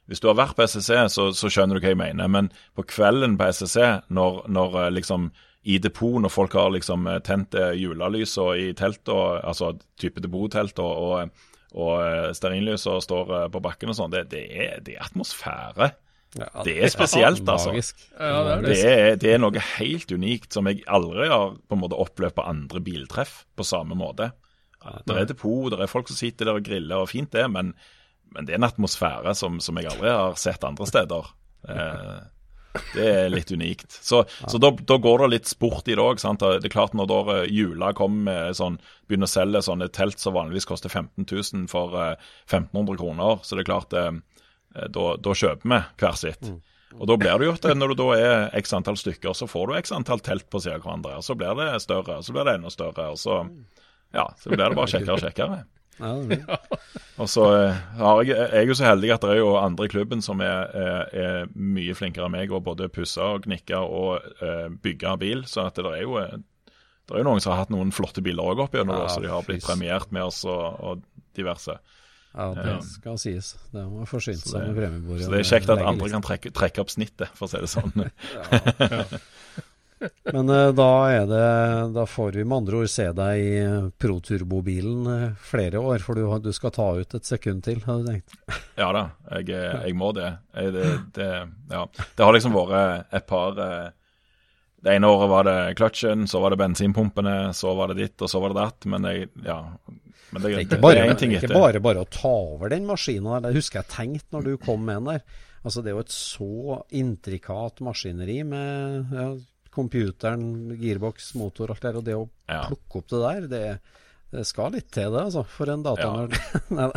hvis du har vært på SSC, så, så, skjønner du hva jeg mener. Men på kvelden på SSC, når, når eh, liksom i depot når folk har liksom eh, tent julelysene julelys i telt, altså type depottelt og, og, og stearinlysene står på bakken og sånn, det, det, det, er atmosfære. Ja, det er spesielt, altså. Ja, det, er det. Er, det, er noe helt unikt som jeg aldri har på en måte opplevd på andre biltreff på samme måte. Det er depot, det er folk som sitter der og griller, og fint det, men, men det er en atmosfære som, som jeg aldri har sett andre steder. [laughs] Eh, det er litt unikt. Så, ja. så da, da, går det litt sport i det òg. Det er klart når da eh, jula kommer med sånn, begynner å selge sånne telt som vanligvis koster 15 000 for uh, 1500 kroner, så det er klart eh, eh, da, da, kjøper vi hver sitt. Mm. Og da blir det jo at når du da er x antall stykker, så får du x antall telt på siden av hverandre. Og så blir det større, og så blir det enda større. Og så, ja, så blir det bare [laughs] kjekkere og kjekkere. Ja, [laughs] og så eh, jeg, jeg er jo så heldig at det er jo andre i klubben som er, er, er mye flinkere enn meg å både pusse og gnikke og uh, bygge bil. Så at det er jo eh, det er jo noen som har hatt noen flotte biler òg opp gjennom, ja, så de har blitt premiert med oss og, og diverse. Ja, det skal sies. Det må forsynt seg med premiebordet. Så det er kjekt at andre kan trekke, trekke, opp snittet, for å si det sånn. [laughs] ja, ja. [laughs] Men uh, da er det Da får vi med andre ord se deg i proturbobilen uh, flere år, for du, du, skal ta ut et sekund til, har du tenkt? [laughs] Ja da, jeg, jeg må det. Jeg, det, det, ja. det har liksom vært et par Det ene året var det kløtsjen, så var det bensinpumpene, så var det ditt, og så var det datt. Men jeg, ja men det, det, er ikke bare, det er ikke bare bare å ta over den maskinen der. Det husker jeg tenkte når du kom med den der. Altså Det er jo et så intrikat maskineri med ja, computeren, gearbox, motor, alt det der. Og det å ja. plukke opp det der, det, det, skal litt til det, altså. For en datanerd. Ja.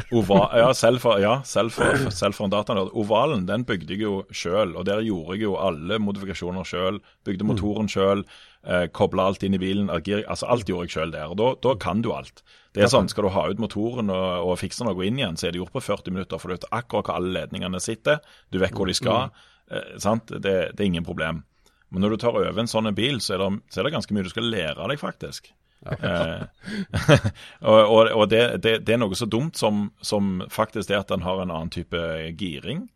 [laughs] ja, selv for, ja, selv for, selv for en datanerd. Ovalen den bygde jeg jo sjøl, og der gjorde jeg jo alle modifikasjoner sjøl. Bygde mm. motoren sjøl, eh, kobla alt inn i bilen. altså Alt gjorde jeg sjøl der. Og da, da kan du alt. Det er sånn, Skal du ha ut motoren og, og fikse noe inn igjen, så er det gjort på 40 minutter. For du vet akkurat hvor alle ledningene sitter, du vet hvor de skal. Mm. Eh, sant? Det, det, er ingen problem. Men når du tar over en sånn bil, så er, det, så er det ganske mye du skal lære deg, faktisk. [laughs] eh, [laughs] og, og, og det, det, det, er noe så dumt som, som faktisk det at den har en annen type giring.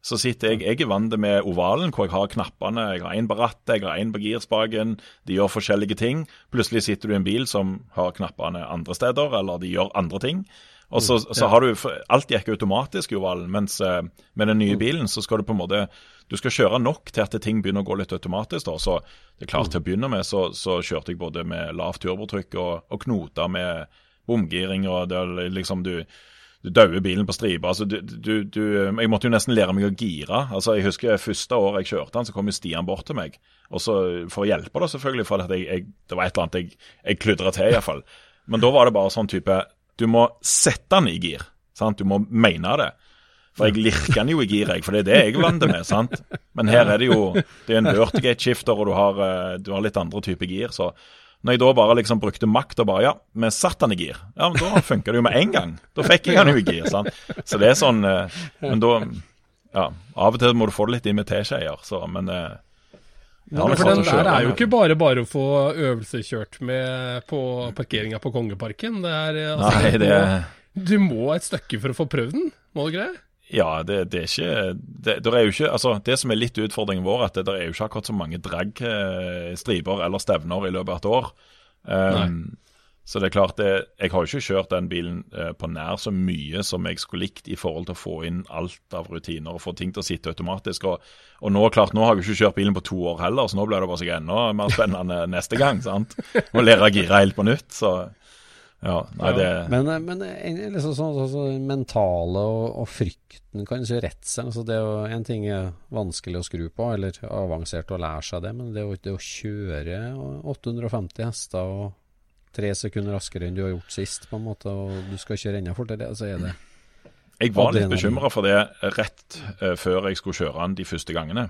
Så sitter jeg Jeg er vant med ovalen, hvor jeg har knappene. Jeg har én på rattet, jeg har én på girspaken. De gjør forskjellige ting. Plutselig sitter du i en bil som har knappene andre steder, eller de gjør andre ting. Og så, mm, så har du Alt gikk automatisk i mens eh, med den nye mm. bilen så skal du på en måte Du skal kjøre nok til at ting begynner å gå litt automatisk. da, så det er klart mm. Til å begynne med så, så kjørte jeg både med lavt turbotrykk og, og knoter med bomgiring. og det liksom du du dauer bilen på stripa. Altså, du, du, du, jeg måtte jo nesten lære meg å gire. Altså, jeg husker Første året jeg kjørte den, så kom jo Stian bort til meg. Og så For å hjelpe, da selvfølgelig, for jeg, jeg, det var et eller annet jeg, jeg kludra til, iallfall. Men da var det bare sånn type Du må sette den i gir. Sant? Du må mene det. For jeg lirker den jo i gir, jeg, for det er det jeg er vant med. sant? Men her er det jo det er en vertigate-skifter, og du har, eh, du har litt andre typer gir. så når jeg da bare liksom brukte makt og bare Ja, vi satte han i gir. Ja, men Da funka det jo med en gang. Da fikk jeg han jo i gir. sant? Så det er sånn eh, Men da Ja, av og til må du få det litt inn med teskjeer, Men eh, ja, for den der er jo ikke bare bare å få øvelseskjørt med på parkeringa på Kongeparken. Det er eh, altså, Nei, det... Du må et stykke for å få prøvd den, må du greie? Ja, det, det, er ikke det, det, er jo ikke Altså, det som er litt utfordringen vår, at det, det er jo ikke akkurat så mange drag-striper eller stevner i løpet av et år. Um, så det er klart, det, jeg har jo ikke kjørt den bilen eh, på nær så mye som jeg skulle likt i forhold til å få inn alt av rutiner og få ting til å sitte automatisk. Og, og nå klart, nå har jeg jo ikke kjørt bilen på to år heller, så nå blir det bare seg enda mer spennende [laughs] neste gang. sant? Må lære å gire helt på nytt. så... Ja, nei, det... Men, men liksom sånn, så, så, mentale og, og, frykten, kan ikke redselen altså det er jo En ting er vanskelig å skru på, eller avansert å lære seg det, men det, å, det å kjøre 850 hester og tre sekunder raskere enn du har gjort sist, på en måte, og du skal kjøre enda fortere, så er det Jeg var litt bekymra for det rett uh, før jeg skulle kjøre den de første gangene.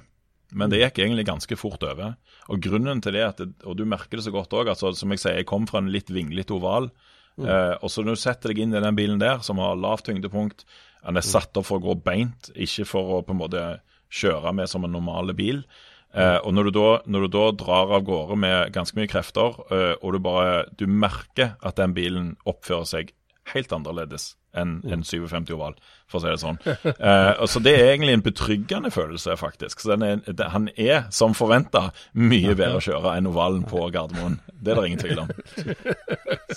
Men det gikk egentlig ganske fort over. Og grunnen til det, at, og du merker det så godt òg, altså, som jeg sier, jeg kom fra en litt vinglete oval. Mm. Eh, og så Når du setter deg inn i den bilen der, som har lavt tyngdepunkt, den er satt opp for å gå beint, ikke for å på en måte kjøre med som en normal bil. Eh, og når du, da, når du, da, drar av gårde med ganske mye krefter, eh, og du bare du merker at den bilen oppfører seg helt annerledes enn en 57 oval, for å si det sånn. Eh, så Det er egentlig en betryggende følelse, faktisk. Så er, Han er, som forventa, mye bedre å kjøre enn ovalen på Gardermoen. Det er det ingen tvil om.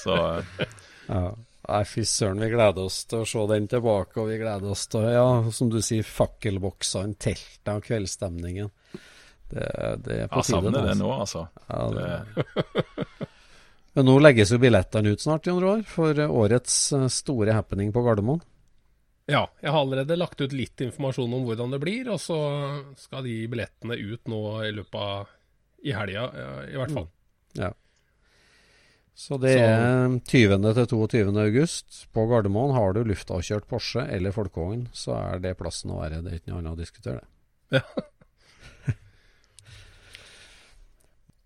Så ja. Nei, fy søren, vi gleder oss til å se den tilbake. Og vi gleder oss til, ja, som du sier, fakkelboksene, teltene og kveldsstemningen. Det, det er på tide. Jeg savner det nå, altså. Ja, det... [laughs] Men nå legges jo billettene ut snart, Jon Roar, for årets eh, store happening på Gardermoen. Ja, jeg har allerede lagt ut litt informasjon om hvordan det blir, og så skal de billettene ut nå i løpet av i helga, i hvert fall. Mm. Ja. Så det så. er 20. til 22. august. På Gardermoen har du luftavkjørt Porsche eller folkevogn, så er det plassen å være. Det er ikke noe annet å diskutere, det. Ja.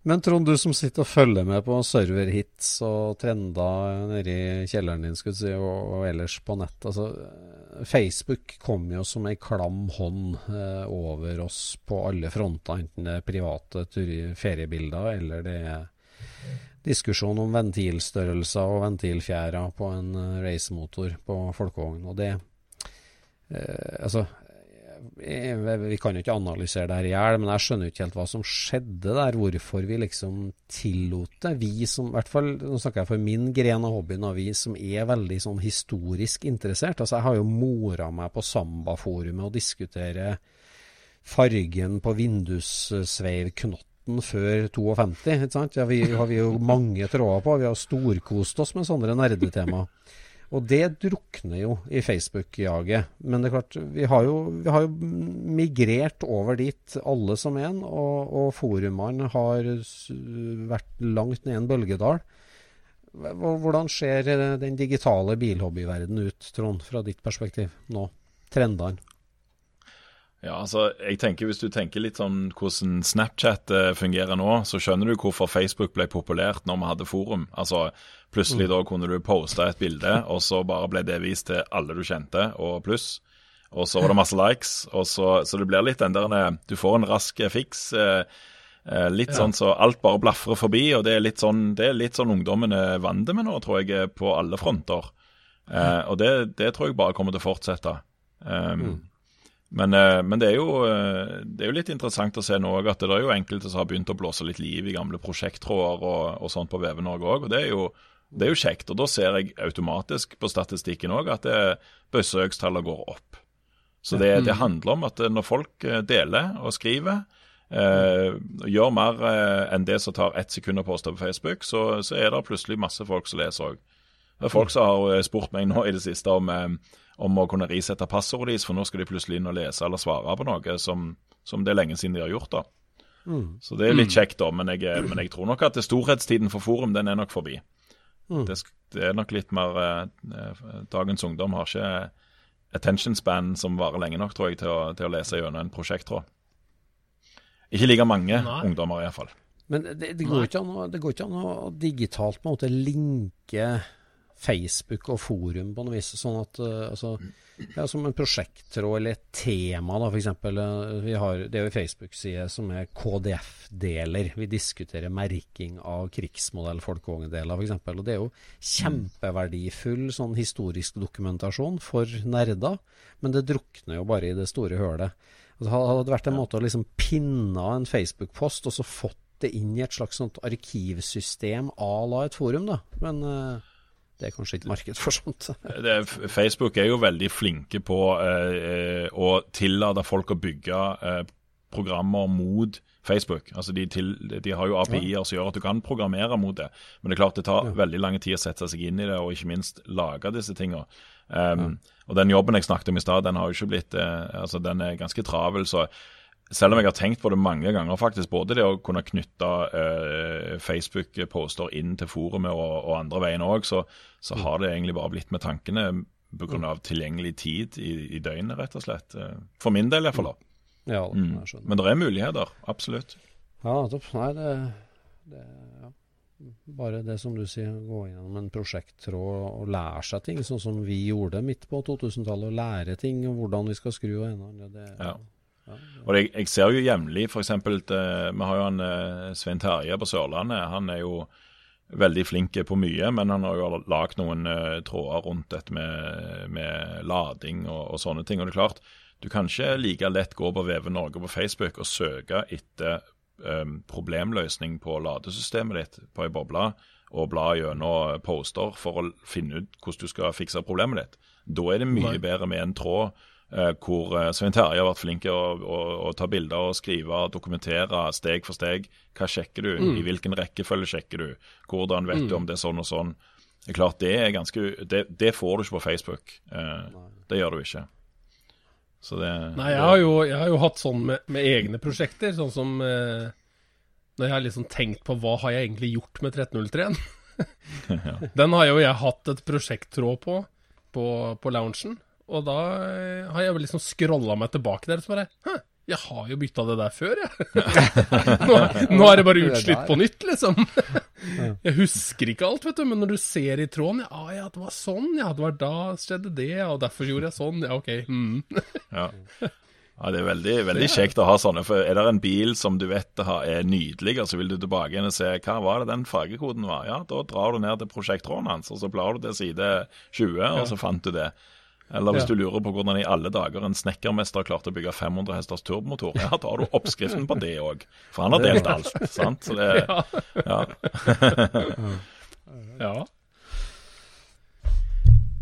Men Trond, du som sitter og følger med på serverhits og trender nedi kjelleren din skulle si, og, og, ellers på nett. Altså, Facebook kom jo som ei klam hånd eh, over oss på alle fronter, enten det er private feriebilder eller det er diskusjon om ventilstørrelser og ventilfjærer på en uh, racemotor på folkevogn. Og det eh, Altså, Vi kan jo ikke analysere det her i hjel, men jeg skjønner ikke helt hva som skjedde der. Hvorfor vi liksom tillot det. Vi som, i hvert fall, nå snakker jeg for min gren av hobbyen, og vi som er veldig sånn historisk interessert. Altså, jeg har jo mora meg på Samba-forumet og diskutere fargen på vindussveivknotten før 52. ikke sant? Ja, vi har vi jo mange tråder på. Vi har storkost oss med sånne nerdetema. Og det drukner jo i Facebook-jaget. Men det er klart, vi har, jo, vi har, jo, migrert over dit, alle som en. Og, og forumene har vært langt ned en bølgedal. Hvordan ser den digitale bilhobbyverdenen ut, Trond, fra ditt perspektiv nå? Trendene? Ja, altså, jeg tenker Hvis du tenker litt sånn hvordan Snapchat eh, fungerer nå, så skjønner du hvorfor Facebook ble populært når vi hadde forum. Altså, Plutselig mm. da kunne du poste et bilde, og så bare ble det vist til alle du kjente, og pluss. Og så var det masse likes. og Så, så det blir litt den der eh, Du får en rask fiks. Eh, eh, litt ja. sånn så alt bare blafrer forbi, og det er litt sånn, det er litt sånn ungdommen er vant med nå, tror jeg, på alle fronter. Eh, og det, det, tror jeg bare kommer til å fortsette. Um, mm. Men, eh, men det, er jo, eh, det, er jo, litt interessant å se nå at det er jo enkelte som har begynt å blåse litt liv i gamle prosjekttråder og, og sånt på VV Norge òg. Og det er, jo, det er, jo, kjekt. Og da ser jeg automatisk på statistikken òg at besøkstallene går opp. Så det, det, handler om at når folk eh, deler og skriver, eh, gjør mer enn det som tar ett sekund å poste på Facebook, så, så, er det plutselig masse folk som leser òg. Det er folk som har spurt meg nå i det siste om om å kunne risette passordet deres, for nå skal de plutselig inn og lese eller svare på noe som, som det er lenge siden de har gjort. da. Mm. Så det er litt kjekt, da, men jeg, men jeg, tror nok at storhetstiden for forum den er nok forbi. Mm. Det, det, er nok litt mer eh, Dagens ungdom har ikke attention span som varer lenge nok, tror jeg, til å, til å lese gjennom en prosjekttråd. Ikke like mange Nei. ungdommer, iallfall. Men det, det, går ikke an å, det går ikke an å digitalt på en måte linke Facebook og forum på noe vis. Sånn at uh, altså, ja, Som en prosjekttråd eller et tema, da, f.eks. Vi har, det er jo en Facebook-side som er KDF-deler. Vi diskuterer merking av krigsmodell folkevogndeler, f.eks. Og det er jo kjempeverdifull sånn historisk dokumentasjon for nerder, men det drukner jo bare i det store hølet. Altså, hadde det vært en måte å liksom pinne en Facebook-post og så fått det inn i et slags sånt arkivsystem à la et forum, da. Men uh, det er kanskje ikke marked for sånt. [laughs] det, Facebook er jo veldig flinke på eh, å tillate folk å bygge eh, programmer mot Facebook. Altså de, til, de har jo API-er som gjør at du kan programmere mot det. Men det er klart det tar ja. veldig lang tid å sette seg inn i det, og ikke minst lage disse tingene. Um, ja. Og den jobben jeg snakket om i stad, den har jo ikke blitt eh, altså den er ganske travel. så selv om jeg har tenkt på det mange ganger, faktisk, både det å kunne knytte eh, Facebook-poster inn til forumet og, og andre veien òg, så, så, mm. har det egentlig bare blitt med tankene pga. Mm. tilgjengelig tid i, i, døgnet, rett og slett. Eh, for min del iallfall. Mm. Ja, mm. Men det er muligheter, absolutt. Ja, Nei, det, det ja. Bare det som du sier, gå gjennom en prosjekttråd og lære seg ting, sånn som vi gjorde midt på 2000-tallet. Å lære ting, om hvordan vi skal skru og ene. Det, ja. Og jeg, jeg, ser jo jevnlig f.eks. Vi har jo han eh, Svein Terje på Sørlandet. Han er jo veldig flink på mye, men han har jo lagd noen uh, tråder rundt dette med, med lading og, og, sånne ting. Og det er klart, du kan ikke like lett gå på Veve Norge på Facebook og søke etter um, problemløsning på ladesystemet ditt på ei boble, og bla gjennom poster for å finne ut hvordan du skal fikse problemet ditt. Da er det mye bedre med en tråd Eh, hvor eh, Svein Terje har vært flink til å, å, å, ta bilder og skrive og dokumentere steg for steg. Hva sjekker du? Mm. I hvilken rekkefølge sjekker du? Hvordan vet mm. du om det er sånn og sånn? Det er klart, det er ganske Det, det får du ikke på Facebook. Eh, det gjør du ikke. Det, Nei, jeg har, jo, jeg har, jo, hatt sånn med, med egne prosjekter, sånn som eh, Når jeg har liksom tenkt på hva har jeg egentlig gjort med 1303-en. [laughs] Den har jo jeg hatt et prosjekttråd på, på, på loungen. Og da eh, har jeg liksom scrolla meg tilbake der og så bare Hæ, jeg har jo bytta det der før, jeg. [laughs] nå, nå, er det bare utslitt på nytt, liksom. jeg husker ikke alt, vet du, men når du ser i tråden Ja, ja, det var sånn, ja, det var da skjedde det, ja, og derfor gjorde jeg sånn, ja, ok. Mm. [laughs] ja. Ja, Det er veldig, veldig kjekt å ha sånne. for Er det en bil som du vet er nydelig, og så vil du tilbake igjen og se hva var det den fargekoden var, ja, da drar du ned til prosjekttråden hans, og så blar du til side 20, og så fant du det. Eller hvis Ja. du lurer på hvordan i alle dager en snekkermester klarte å bygge 500 hesters turbomotor, ja, da har du oppskriften på det òg. For han har delt alt, sant. Det, ja. [laughs] Ja.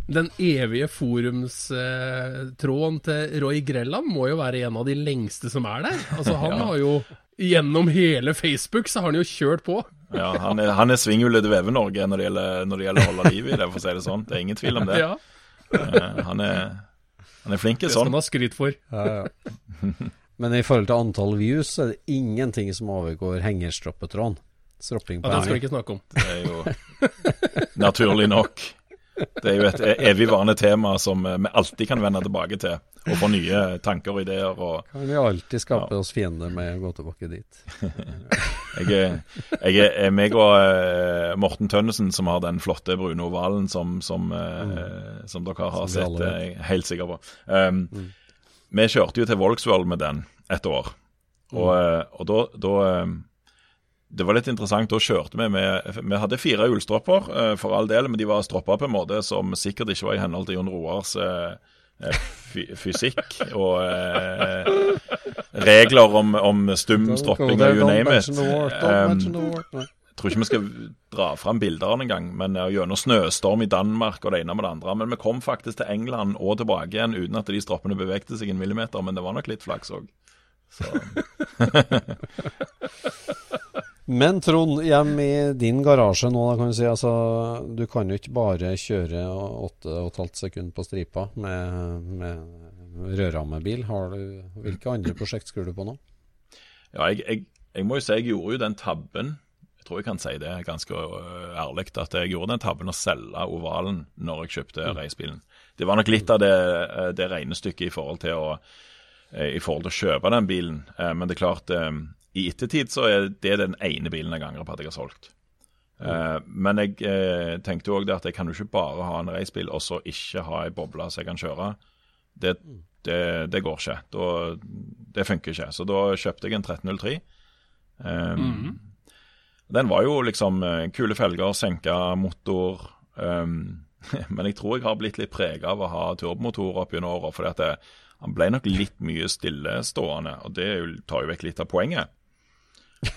Den evige forumstråden til Roy Grelland må jo være en av de lengste som er der. Altså, han [laughs] har jo Gjennom hele Facebook så har han jo kjørt på. ja han, er, han er svinghjulet til Veve-Norge når, det gjelder- å holde liv i det, for å si det sånn. Det er ingen tvil om det. [laughs] Ja, Han er, han er flink Det skal sånn. han ha skryt for. [laughs] Men i forhold til antall views, så er det ingenting som overgår hengerstroppetråen. Stropping på Ja, det skal vi ikke snakke om. Det er jo naturlig nok. Det er jo et evigvarende tema som eh, vi alltid kan vende tilbake til. Og få nye tanker og ideer. og Kan vi alltid skape oss fiender med å gå tilbake dit. [laughs] Jeg er, jeg er meg og eh, Morten Tønnesen som har den flotte brune ovalen som, som, mm. som dere har Som sett, jeg er helt sikker på. Um, Vi kjørte jo til Volksworld med den et år, og, eh, og da, da eh, Det var litt interessant. Da kjørte vi med Vi hadde fire hjulstropper, eh, for all del, men de var stroppa på en måte som sikkert ikke var i henhold til Jon Roars eh, eh, fy- fysikk og regler om, om stum stropping og you name it. Jeg tror ikke vi skal dra fram bilder av den engang, men gjennom snøstorm i Danmark og det ene med det andre. Men vi kom faktisk til England og tilbake igjen uten at de stroppene bevegde seg en millimeter, men det var nok litt flaks òg. [laughs] Men Trond, hjem i din garasje nå, da kan du si. Altså, du kan jo ikke bare kjøre 8,5 sekunder på stripa med, med rødrammebil. Hvilke andre prosjekt skulle du på nå? Ja, jeg, jeg, jeg må jo si jeg gjorde jo den tabben Jeg tror jeg kan si det ganske øh, ærlig, at jeg gjorde den tabben å selge ovalen når jeg kjøpte reisbilen. Det var nok litt av det, øh, det regnestykket i forhold til å eh, i forhold til å kjøpe den bilen. Men det er klart, i ettertid så er det den ene bilen jeg angrer på at jeg har solgt. Uh, Men jeg uh, tenkte òg at jeg kan jo ikke bare ha en racebil og så ikke ha ei boble så jeg kan kjøre. Det, det, det går ikke. Da, det funker ikke. Så da kjøpte jeg en 1303. Um, Den var jo liksom eh, kule felger, senka motor. Um, [laughs] men jeg tror jeg har blitt litt prega av å ha turbomotor opp gjennom åra. For det, han ble nok litt mye stillestående, og det tar jo vekk litt av poenget.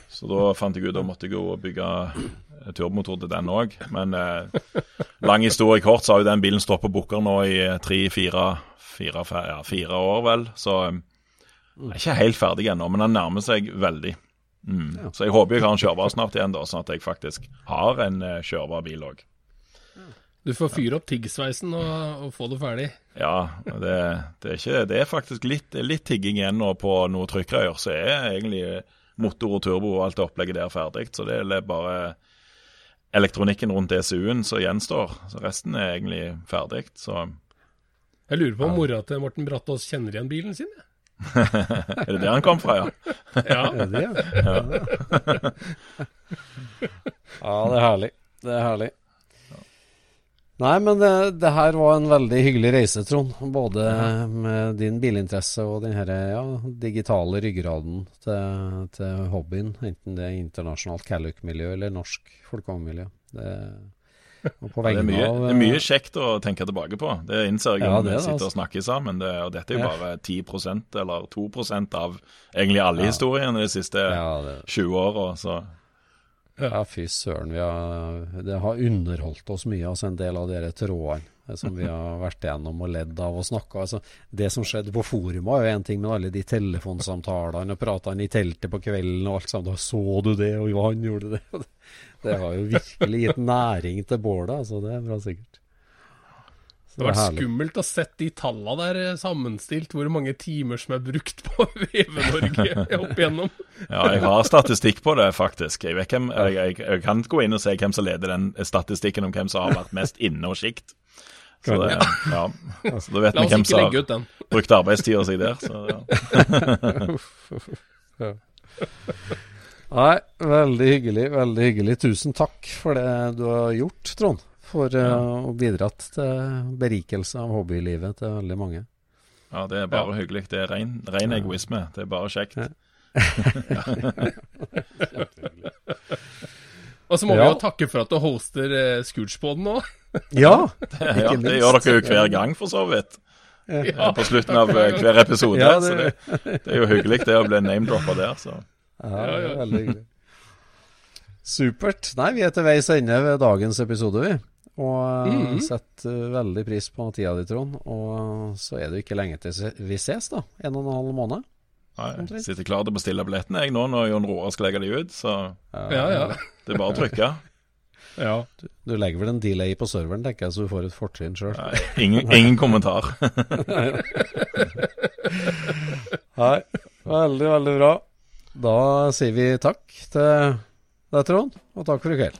Så da fant jeg ut at jeg måtte gå og bygge eh, turbomotor til den òg. Men eh, lang historie kort, så har jo den bilen stått på bukker nå i eh, tre-fire ja, fire år, vel. Så eh, jeg er ikke helt ferdig ennå, men den nærmer seg veldig. Mm. Så jeg håper jeg har en kjørbar snart igjen, da, sånn at jeg faktisk har en kjørbar bil òg. Du får fyre opp tiggsveisen og, og få det ferdig. Ja, det, det, er ikke, det er faktisk litt, litt tigging igjen nå på noe trykkgreier. Så er egentlig motor og turbo og alt det opplegget der ferdig. Så det er bare elektronikken rundt ECU-en som gjenstår. Så resten er egentlig ferdig. Så Jeg lurer på om mora til Morten Brattås kjenner igjen bilen sin. jeg. [laughs] er det der han kom fra, ja? [laughs] Ja. Er det det? Ja. [laughs] ja, det er herlig. Det er herlig. Nei, men det, det her var en veldig hyggelig reise, Trond. Både med din bilinteresse og den her, ja, digitale ryggraden til, til hobbyen. Enten det er internasjonalt Calluc-miljø eller norsk folkehåndmiljø. Det, Det er, [laughs] mye, av det er mye kjekt å tenke tilbake på. Det innser jeg Ja, når vi er sitter altså. og snakker sammen. Det, og dette er jo bare 10% eller 2% av egentlig alle historiene de siste Ja, det, 20 åra. Så Ja, fy søren. Har, det har underholdt oss mye, altså en del av dere trådene som vi har vært igjennom og ledd av og snakka. Altså, det som skjedde på forumet er jo én ting, men alle de telefonsamtalene og pratene i teltet på kvelden og alt sammen. Da så du det, og jo han gjorde det. [laughs] Det har jo virkelig gitt næring til bålet, altså. Det er bra sikkert. Det har vært skummelt å sette de tallene der eh, sammenstilt, hvor mange timer som er brukt på [laughs] Veve-Norge opp igjennom. [laughs] ja, jeg har statistikk på det, faktisk. Jeg, vet hvem, jeg, jeg, jeg kan gå inn og se hvem som leder den statistikken om hvem som har vært mest inne og sjikt. Så, det, ja. så da vet vi hvem som har ut den. [laughs] brukt arbeidstida si der. Så, ja. Nei, veldig hyggelig. Veldig hyggelig. Tusen takk for det du har gjort, Trond. For ja. å bidratt til berikelse av hobbylivet til veldig mange. ja, det er bare hyggelig. Det er ren, ren egoisme. Det er bare kjekt. Ja. [laughs] Og så må Ja. vi jo takke for at du hoster eh, Scootspoden nå. [laughs] Ja, [laughs] Ja, det gjør dere jo hver gang, for så vidt. Ja, På slutten av eh, hver episode. Ja, Så det- det, det er jo hyggelig det å bli name-droppa der. Så. ja, det er veldig hyggelig. Supert. Nei, vi er til veis ende ved dagens episode, vi. Og mm setter veldig pris på tida di, Trond. Og så er det jo ikke lenge til vi ses, da. En og en halv måned. Nei, Jeg sitter klar til å bestille billettene jeg nå når Jon Roar skal legge de ut. Så ja. ja. [laughs] det er bare å trykke. ja. Du legger vel en delay på serveren, tenker jeg, så du får et fortrinn sjøl. Ingen, ingen kommentar. [laughs] Nei, veldig, veldig bra. Da sier vi takk til deg, Trond, og takk for i kveld.